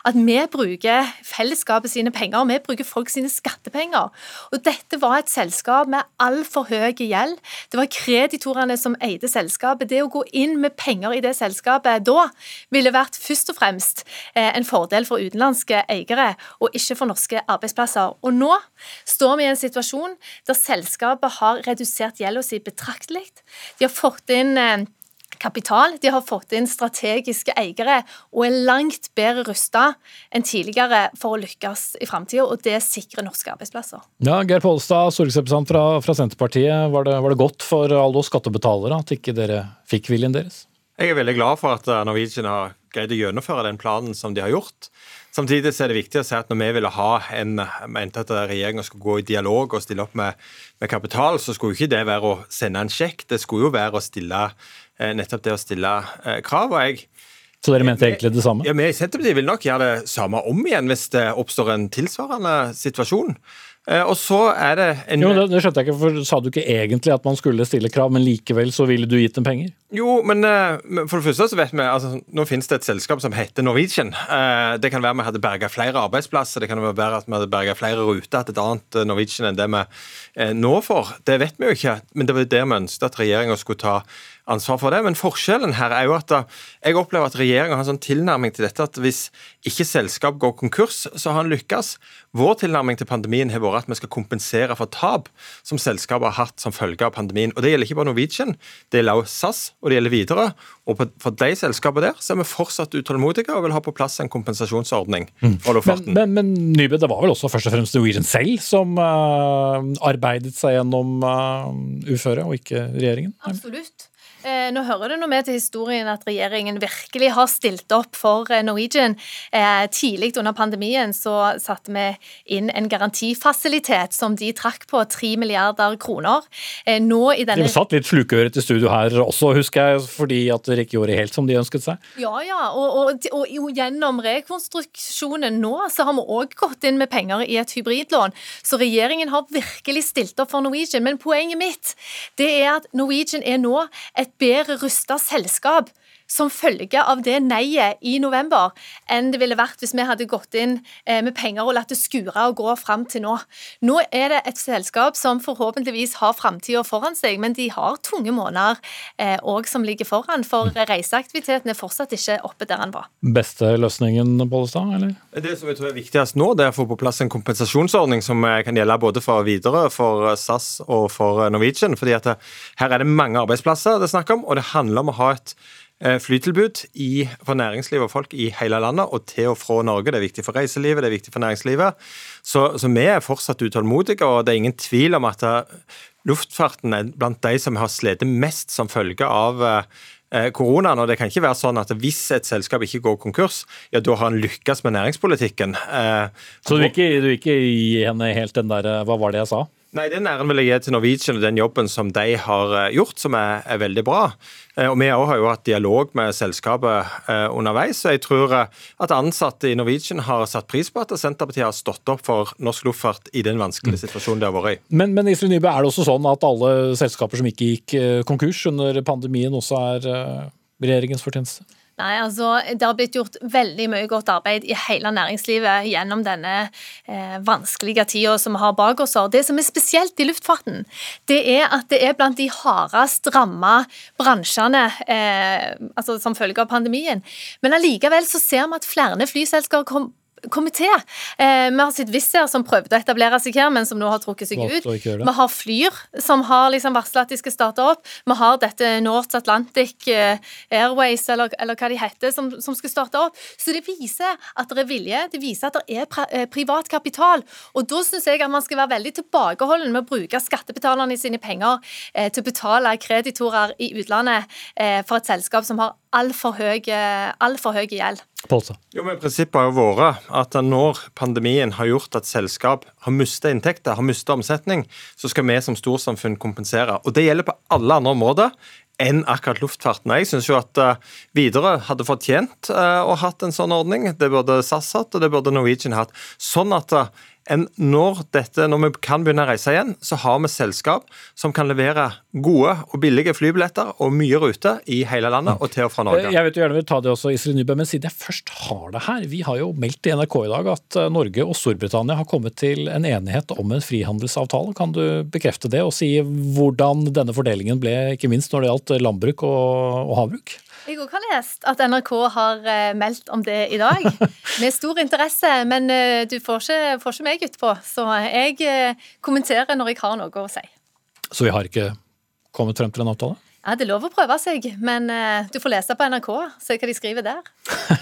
at vi bruker fellesskapet sine penger, og vi bruker folk sine skattepenger. Og dette var et selskap med altfor høy gjeld. Det var kreditorene som eide selskapet. Det å gå inn med penger i det selskapet da ville vært først og fremst eh, en fordel for utenlandske eiere, og ikke for norske arbeidsplasser. Og nå står vi i en situasjon der selskapet har redusert gjelda si betraktelig. De har fått inn eh, kapital, de har fått inn strategiske eiere og er langt bedre rusta enn tidligere for å lykkes i framtida, og det sikrer norske arbeidsplasser. Ja, Geir Pollestad, stortingsrepresentant fra, fra, Senterpartiet. Var det, var det godt for alle oss skattebetalere at ikke dere fikk viljen deres? Jeg er veldig glad for at eh, Norwegian har greid å gjennomføre den planen som de har gjort. Samtidig er det viktig å si at når vi ville ha en, mente at regjeringa skulle gå i dialog og stille opp med, med, kapital, så skulle ikke det være å sende en sjekk. Det skulle jo være å stille eh, nettopp det å stille eh, krav. og jeg så dere mente egentlig det samme? Ja, Vi i Senterpartiet vil nok gjøre det samme om igjen hvis det oppstår en tilsvarende situasjon. Eh, og så er det en... Jo, det, det skjønte jeg ikke, for Sa du ikke egentlig at man skulle stille krav, men likevel så ville du gitt dem penger? Jo, men uh, for det første så vet vi altså, Nå finnes det et selskap som heter Norwegian. Uh, det kan være vi hadde berga flere arbeidsplasser, det kan være at vi hadde berga flere ruter til et annet Norwegian enn det vi nå får. Det vet vi jo ikke, men det var det vi ønsket at regjeringa skulle ta ansvar for det. Men forskjellen her er jo at da, jeg opplever at regjeringa har en sånn tilnærming til dette at hvis ikke selskap går konkurs, så har han lykkes. Vår tilnærming til pandemien har vært at vi skal kompensere for tap som selskapet har hatt som følge av pandemien. Og Det gjelder ikke bare Norwegian, det gjelder også SAS og det gjelder videre. Og for de selskapene der så er vi fortsatt utålmodige og vil ha på plass en kompensasjonsordning mm. for luftfarten. Men, men, men Nybø, det var vel også først og fremst Norwegian selv som uh, arbeidet seg gjennom uh, uføre, og ikke regjeringen? Absolutt. Eh, nå hører det noe med til historien at regjeringen virkelig har stilt opp for eh, Norwegian. Eh, tidlig under pandemien så satte vi inn en garantifasilitet som de trakk på, 3 milliarder kroner. Nå i denne... De satt litt slukøret til studio her også, husker jeg, fordi at dere ikke gjorde helt som de ønsket seg? Ja, ja. Og, og, og, og gjennom rekonstruksjonen nå så har vi òg gått inn med penger i et hybridlån. Så regjeringen har virkelig stilt opp for Norwegian. Men poenget mitt det er at Norwegian er nå et bedre rusta selskap som følge av det neiet i november enn det ville vært hvis vi hadde gått inn eh, med penger og latt det skure og gå fram til nå. Nå er det et selskap som forhåpentligvis har framtida foran seg, men de har tunge måneder òg eh, som ligger foran, for reiseaktiviteten er fortsatt ikke oppe der den var. Beste løsningen, Bollestad, eller? Det som jeg tror er viktigst nå, det er å få på plass en kompensasjonsordning som eh, kan gjelde både for Widerøe, for SAS og for Norwegian. fordi at her er det mange arbeidsplasser det er snakk om, og det handler om å ha et flytilbud i, for næringsliv og folk i hele landet og til og fra Norge. Det er viktig for reiselivet, det er viktig for næringslivet. Så, så vi er fortsatt utålmodige, og det er ingen tvil om at eh, luftfarten er blant de som har slitt mest som følge av eh, koronaen. og Det kan ikke være sånn at hvis et selskap ikke går konkurs, ja, da har han lykkes med næringspolitikken. så du vil ikke, du vil ikke gi henne helt den der Hva var det jeg sa? Nei, Den æren vil jeg gi til Norwegian og den jobben som de har eh, gjort, som er, er veldig bra. Eh, og Vi har jo hatt dialog med selskapet eh, underveis. og Jeg tror at ansatte i Norwegian har satt pris på at Senterpartiet har stått opp for norsk luftfart i den vanskelige situasjonen de har vært i. Men, men Iselin Nybø, er det også sånn at alle selskaper som ikke gikk konkurs under pandemien, også er regjeringens fortjeneste? Nei, altså Det har blitt gjort veldig mye godt arbeid i hele næringslivet gjennom denne eh, vanskelige tida som vi har bak oss. Det som er spesielt i luftfarten, det er at det er blant de hardest ramma bransjene eh, altså som følge av pandemien. Men allikevel så ser vi at flere flyselskaper kom, komité. Eh, vi har sett Wizz Air som prøvde å etablere seg her, men som nå har trukket seg ut. Vi har Flyr som har liksom varsla at de skal starte opp. Vi har dette North Atlantic eh, Airways, eller, eller hva de heter, som, som, skal starte opp. Så det viser at det er vilje, det viser at det er eh, privat kapital. Og da syns jeg at man skal være veldig tilbakeholden med å bruke skattebetalerne sine penger eh, til å betale kreditorer i utlandet eh, for et selskap som har altfor høy, all høy gjeld. Pålsa. Jo, men Prinsippet har jo vært at når pandemien har gjort at selskap har mistet inntekter, har mistet omsetning, så skal vi som storsamfunn kompensere. Og Det gjelder på alle andre områder enn akkurat luftfarten. Jeg syns jo at uh, Widerøe hadde fortjent uh, å hatt en sånn ordning. Det burde SAS hatt, og det burde Norwegian hatt. Sånn at uh, en, når, dette, når vi kan begynne å reise igjen, så har vi selskap som kan levere gode og billige flybilletter og mye rute i hele landet og til og fra Norge. Jeg vet du gjerne vil ta det også, Iselin Nybø, men siden jeg først har det her. Vi har jo meldt i NRK i dag at eh, Norge og Storbritannia har kommet til en enighet om en frihandelsavtale. Kan du bekrefte det og si hvordan denne fordelingen ble, ikke minst når det gjaldt landbruk og, og havbruk? Jeg òg har lest at NRK har eh, meldt om det i dag, med stor interesse. Men eh, du får ikke, får ikke meg utpå, så jeg eh, kommenterer når jeg har noe å si. Så vi har ikke kommet frem til en avtale? Ja, Det er lov å prøve seg, men uh, du får lese på NRK, se hva de skriver der.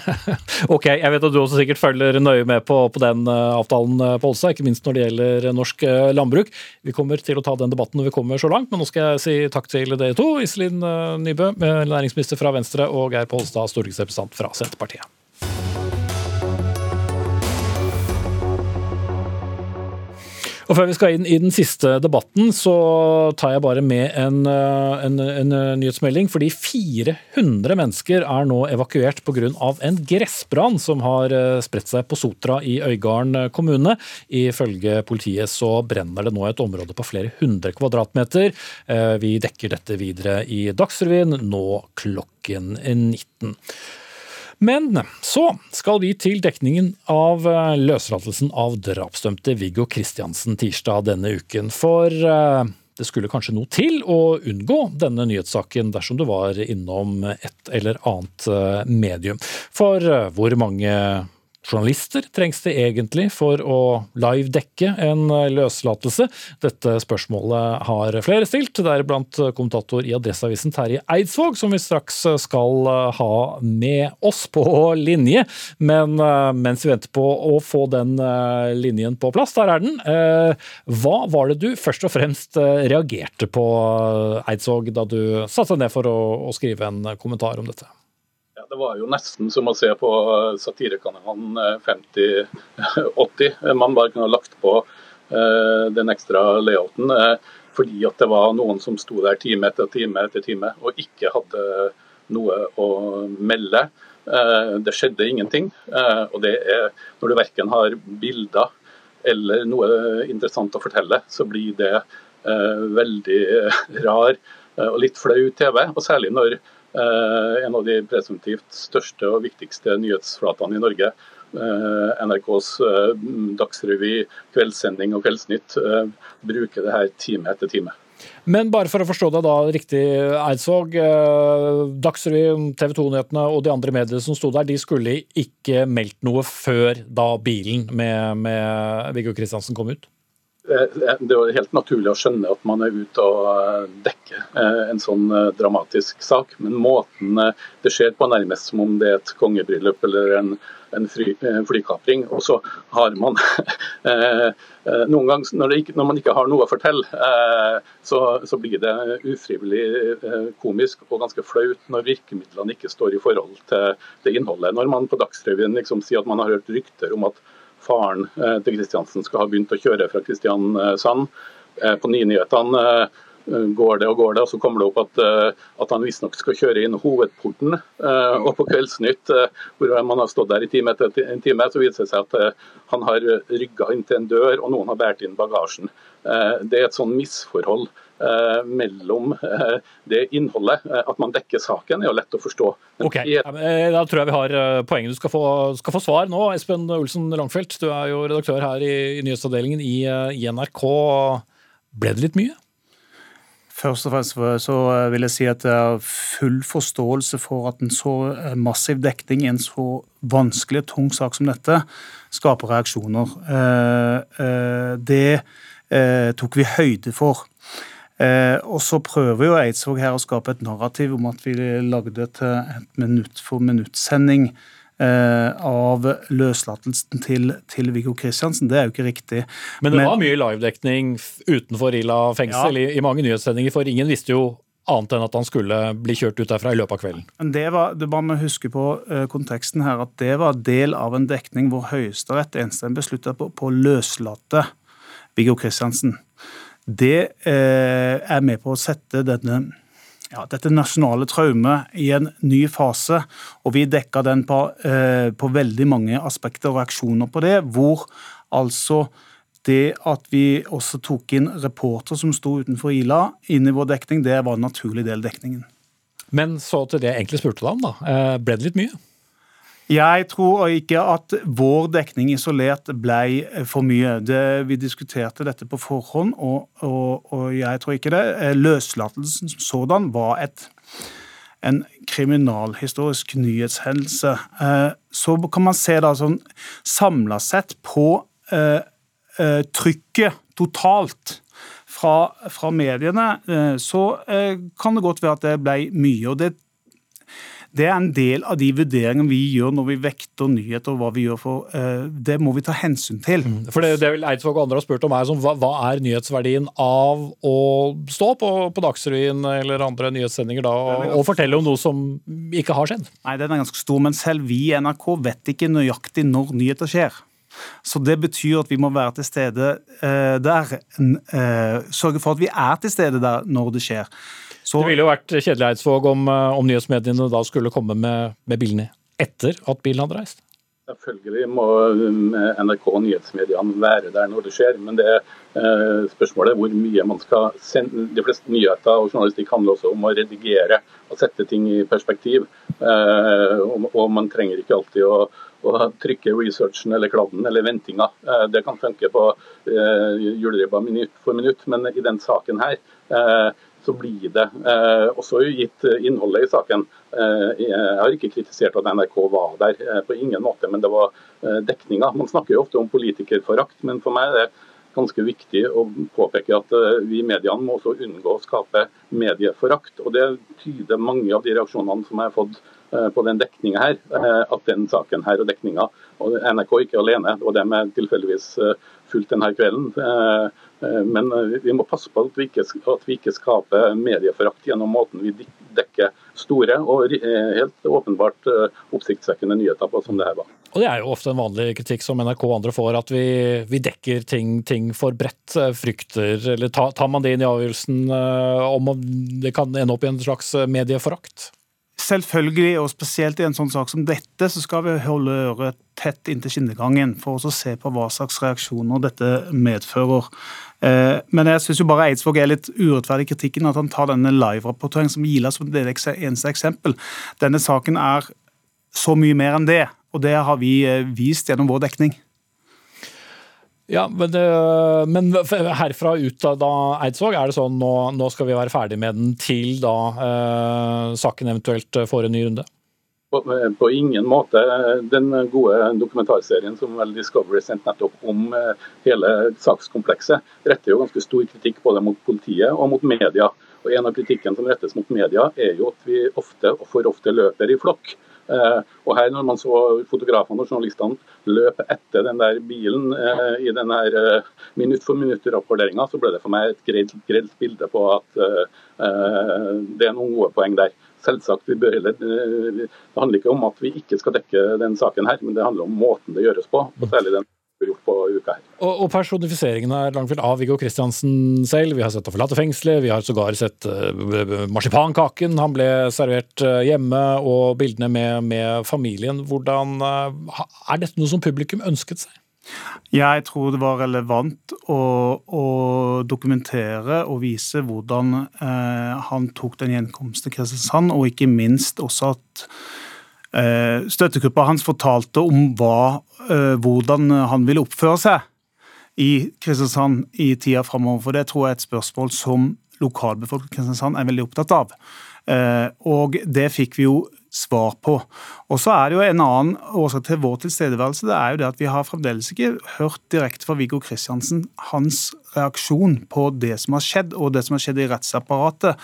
ok, jeg vet at du også sikkert følger nøye med på, på den uh, avtalen, uh, Polsa, ikke minst når det gjelder norsk landbruk. Vi kommer til å ta den debatten når vi kommer så langt, men nå skal jeg si takk til dere to. Iselin Nybø, næringsminister fra Venstre, og Geir Polstad, stortingsrepresentant fra Senterpartiet. Og Før vi skal inn i den siste debatten, så tar jeg bare med en, eh, en, en nyhetsmelding. Fordi 400 mennesker er nå evakuert pga. en gressbrann som har eh, spredt seg på Sotra i Øygarden kommune. Ifølge politiet så brenner det nå et område på flere hundre kvadratmeter. Eh, vi dekker dette videre i Dagsrevyen nå klokken 19. Men så skal vi til dekningen av eh, løslatelsen av drapsdømte Viggo Kristiansen tirsdag denne uken. For eh, det skulle kanskje noe til å unngå denne nyhetssaken dersom du var innom et eller annet eh, medium. For hvor mange journalister trengs det egentlig for å live-dekke en løslatelse? Dette spørsmålet har flere stilt, deriblant kommentator i Adresseavisen Terje Eidsvåg, som vi straks skal ha med oss på linje. Men eh, mens vi venter på å få den eh, linjen på plass, der er den. Eh, hva var det du først og fremst reagerte på, Eidsvåg, da du satte deg ned for å skrive en kommentar om dette? Det var jo nesten som å se på eh, satirekanalen 5080. Eh, Man bare kunne ha lagt på eh, den ekstra layouten. Fordi at det var noen som sto der time etter time etter time og ikke hadde noe å melde. Det skjedde ingenting. Og det er når du verken har bilder eller noe interessant å fortelle, så blir det veldig rar og litt flau TV. Og særlig når en av de presumptivt største og viktigste nyhetsflatene i Norge. Eh, NRKs eh, Dagsrevy, kveldssending og Kveldsnytt bruker det her time etter time. Men bare for å forstå deg da riktig, Eidsvåg. Dagsrevy, TV 2-nyhetene og de andre mediene som sto der, de skulle ikke meldt noe før da bilen med, med Viggo Kristiansen kom ut? Eh, det er helt naturlig å skjønne at man er ute og eh, dekker eh, en sånn dramatisk sak, men måten det skjer på, nærmest som om det er et kongebryllup eller en, en fly, flykapring. Og så har man Noen ganger når, når, man ikke har noe å fortelle, så, så blir det ufrivillig komisk og ganske flaut når virkemidlene ikke står i forhold til det innholdet. Når man på Dagsrevyen liksom sier at man har hørt rykter om at faren eh, til Kristiansen skal ha begynt å kjøre fra Kristiansand. Eh, på Nynyhetene eh, går det og går det, og så kommer det opp at, at han visstnok skal kjøre inn hovedporten. Og på Kveldsnytt, hvor man har stått der i time etter en time, så viser det seg at han har rygga inn til en dør, og noen har båret inn bagasjen. Det er et sånn misforhold mellom eh, det innholdet. Eh, at man dekker saken, er jo lett å forstå. ok, Da tror jeg vi har poenget. Du skal få, skal få svar nå. Espen Olsen Langfeldt, du er jo redaktør her i, i nyhetsavdelingen i, i NRK. Ble det litt mye? Først og fremst så vil jeg si at det er full forståelse for at en så massiv dekning i en så vanskelig og tung sak som dette skaper reaksjoner. Det tok vi høyde for. Eh, og så prøver jo Eidsvåg her å skape et narrativ om at vi lagde et, et minutt for minutt-sending eh, av løslatelsen til, til Viggo Kristiansen. Det er jo ikke riktig. Men det var mye livedekning utenfor Ila fengsel ja. i, i mange nyhetssendinger, for ingen visste jo annet enn at han skulle bli kjørt ut derfra i løpet av kvelden. Det var, det å huske på uh, konteksten her, at det var del av en dekning hvor Høyesterett enstemmig besluttet på, på å løslate Viggo Kristiansen det eh, er med på å sette denne ja, dette nasjonale traumet i en ny fase. Og vi dekka den på, eh, på veldig mange aspekter og reaksjoner på det. Hvor altså det at vi også tok inn reporter som sto utenfor Ila, inn i vår dekning, det var en naturlig del av dekningen. Men så til det jeg egentlig spurte deg om, da. Eh, ble det litt mye? Jeg tror ikke at vår dekning isolert ble for mye. Det, vi diskuterte dette på forhånd, og, og, og jeg tror ikke det. Løslatelsen som sådan var et, en kriminalhistorisk nyhetshendelse. Eh, så kan man se da sånn samla sett på eh, eh, trykket totalt fra, fra mediene, eh, så eh, kan det godt være at det ble mye. og det det er en del av de vurderingene vi gjør når vi vekter nyheter. og hva vi gjør for, uh, Det må vi ta hensyn til. Mm. For Det, det vil Eidsvåg og andre har spurt om er som, hva, hva, er nyhetsverdien av å stå på, på Dagsrevyen eller andre nyhetssendinger da, og, og, fortelle om noe som ikke har skjedd? Nei, Den er ganske stor, men selv vi i NRK vet ikke nøyaktig når nyheter skjer. Så Det betyr at vi må være til stede uh, der. Uh, sørge for at vi er til stede der når det skjer. Så, det ville jo vært kjedelig Eidsvåg om, eh, om nyhetsmediene da skulle komme med, med bildene etter at bilen hadde reist? Selvfølgelig må eh, NRK og nyhetsmediene være der når det skjer. Men det eh, spørsmålet er hvor mye man skal sende. De fleste nyheter og journalistikk handler også om å redigere og sette ting i perspektiv. Eh, og, og, man trenger ikke alltid å, å trykke researchen eller kladden eller ventinga. Eh, det kan funke på eh, juleribba minutt for minutt, men i den saken her eh, så blir det eh, også gitt innholdet i saken. Eh, jeg har ikke kritisert at NRK var der, eh, på ingen måte, men det var eh, dekninga. Man snakker jo ofte om politikerforakt, men for meg er det ganske viktig å påpeke at eh, vi i mediene må også unngå å skape medieforakt. og Det tyder mange av de reaksjonene som jeg har fått eh, på den dekninga her, at den saken her og dekninga og NRK ikke alene, og dem er tilfeldigvis fulgt denne kvelden. Eh, men eh, vi må passe på at vi ikke, at vi ikke skaper medieforakt gjennom måten vi dekker store og eh, helt åpenbart oppsiktsvekkende nyheter på, som det her var. Og Det er jo ofte en vanlig kritikk som NRK og andre får, at vi, vi dekker ting, ting, for bredt. Frykter, eller tar man det inn i avgjørelsen om det kan ende opp i en slags medieforakt? Selvfølgelig, og spesielt i en sånn sak som dette, så skal vi holde øret tett inntil skinnegangen for å se på hva slags reaksjoner dette medfører. Eh, men jeg syns bare Eidsvåg er litt urettferdig i kritikken at han tar denne live-rapporteringen som Gila som det eneste eksempel. Denne saken er så mye mer enn det, og det har vi eh, vist gjennom vår dekning. Ja, men, det, men, herfra ut da, Eidsvåg, er det sånn nå, nå skal vi være ferdig med den til da eh, saken eventuelt får en ny runde? På, på, ingen måte. Den gode dokumentarserien som vel Discovery sendte nettopp om eh, hele sakskomplekset, retter jo ganske stor kritikk både mot politiet og mot media. Og En av kritikken som rettes mot media, er jo at vi ofte og for ofte løper i flokk. Eh, og her Når man så fotografene og journalistene løpe etter den der bilen eh, i den her eh, minutt for minutt-rapporteringa, så ble det for meg et greit, bilde på at det er noen gode poeng der. Selvsagt, vi bør heller, Det handler ikke om at vi ikke skal dekke den saken, her, men det handler om måten det gjøres på. og særlig den gjort på uka her. Og, og personifiseringen er Langfjell av Viggo Kristiansen selv. Vi har sett å forlate fengselet, vi har sågar sett uh, marsipankaken han ble servert uh, hjemme, og bildene med, med familien. Hvordan uh, Er dette noe som publikum ønsket seg? Jeg tror det var relevant å, å dokumentere og vise hvordan eh, han tok den gjenkomsten til Kristiansand, og ikke minst også at støttegruppa hans fortalte om hva, eh, hvordan han ville oppføre seg i Kristiansand i tida framover. For det tror jeg er et spørsmål som lokalbefolkningen i Kristiansand er veldig opptatt av. Eh, og det fikk vi jo svar på. Og så er det jo En annen årsak til vår tilstedeværelse det er jo det at vi har fremdeles ikke hørt direkte fra Viggo Kristiansen hans reaksjon på det som har skjedd, og det som har skjedd i rettsapparatet.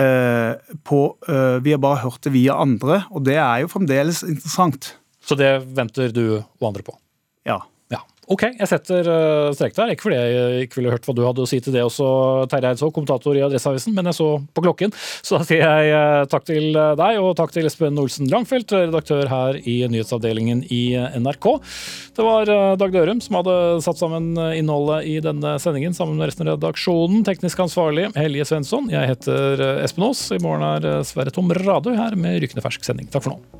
Eh, på, eh, vi har bare hørt det via andre, og det er jo fremdeles interessant. Så det venter du og andre på? Ja. Ok, jeg setter uh, strek der. Ikke fordi jeg ikke ville hørt hva du hadde å si til det også, Terje Eidsvåg, kommentator i Adresseavisen, men jeg så på klokken. Så da sier jeg uh, takk til deg, og takk til Espen Olsen Langfeldt, redaktør her i nyhetsavdelingen i NRK. Det var Dag Dørum som hadde satt sammen innholdet i denne sendingen sammen med resten av redaksjonen. Teknisk ansvarlig Helje Svensson. Jeg heter Espen Aas. I morgen er Sverre Tom Radøy her med rykende fersk sending. Takk for nå.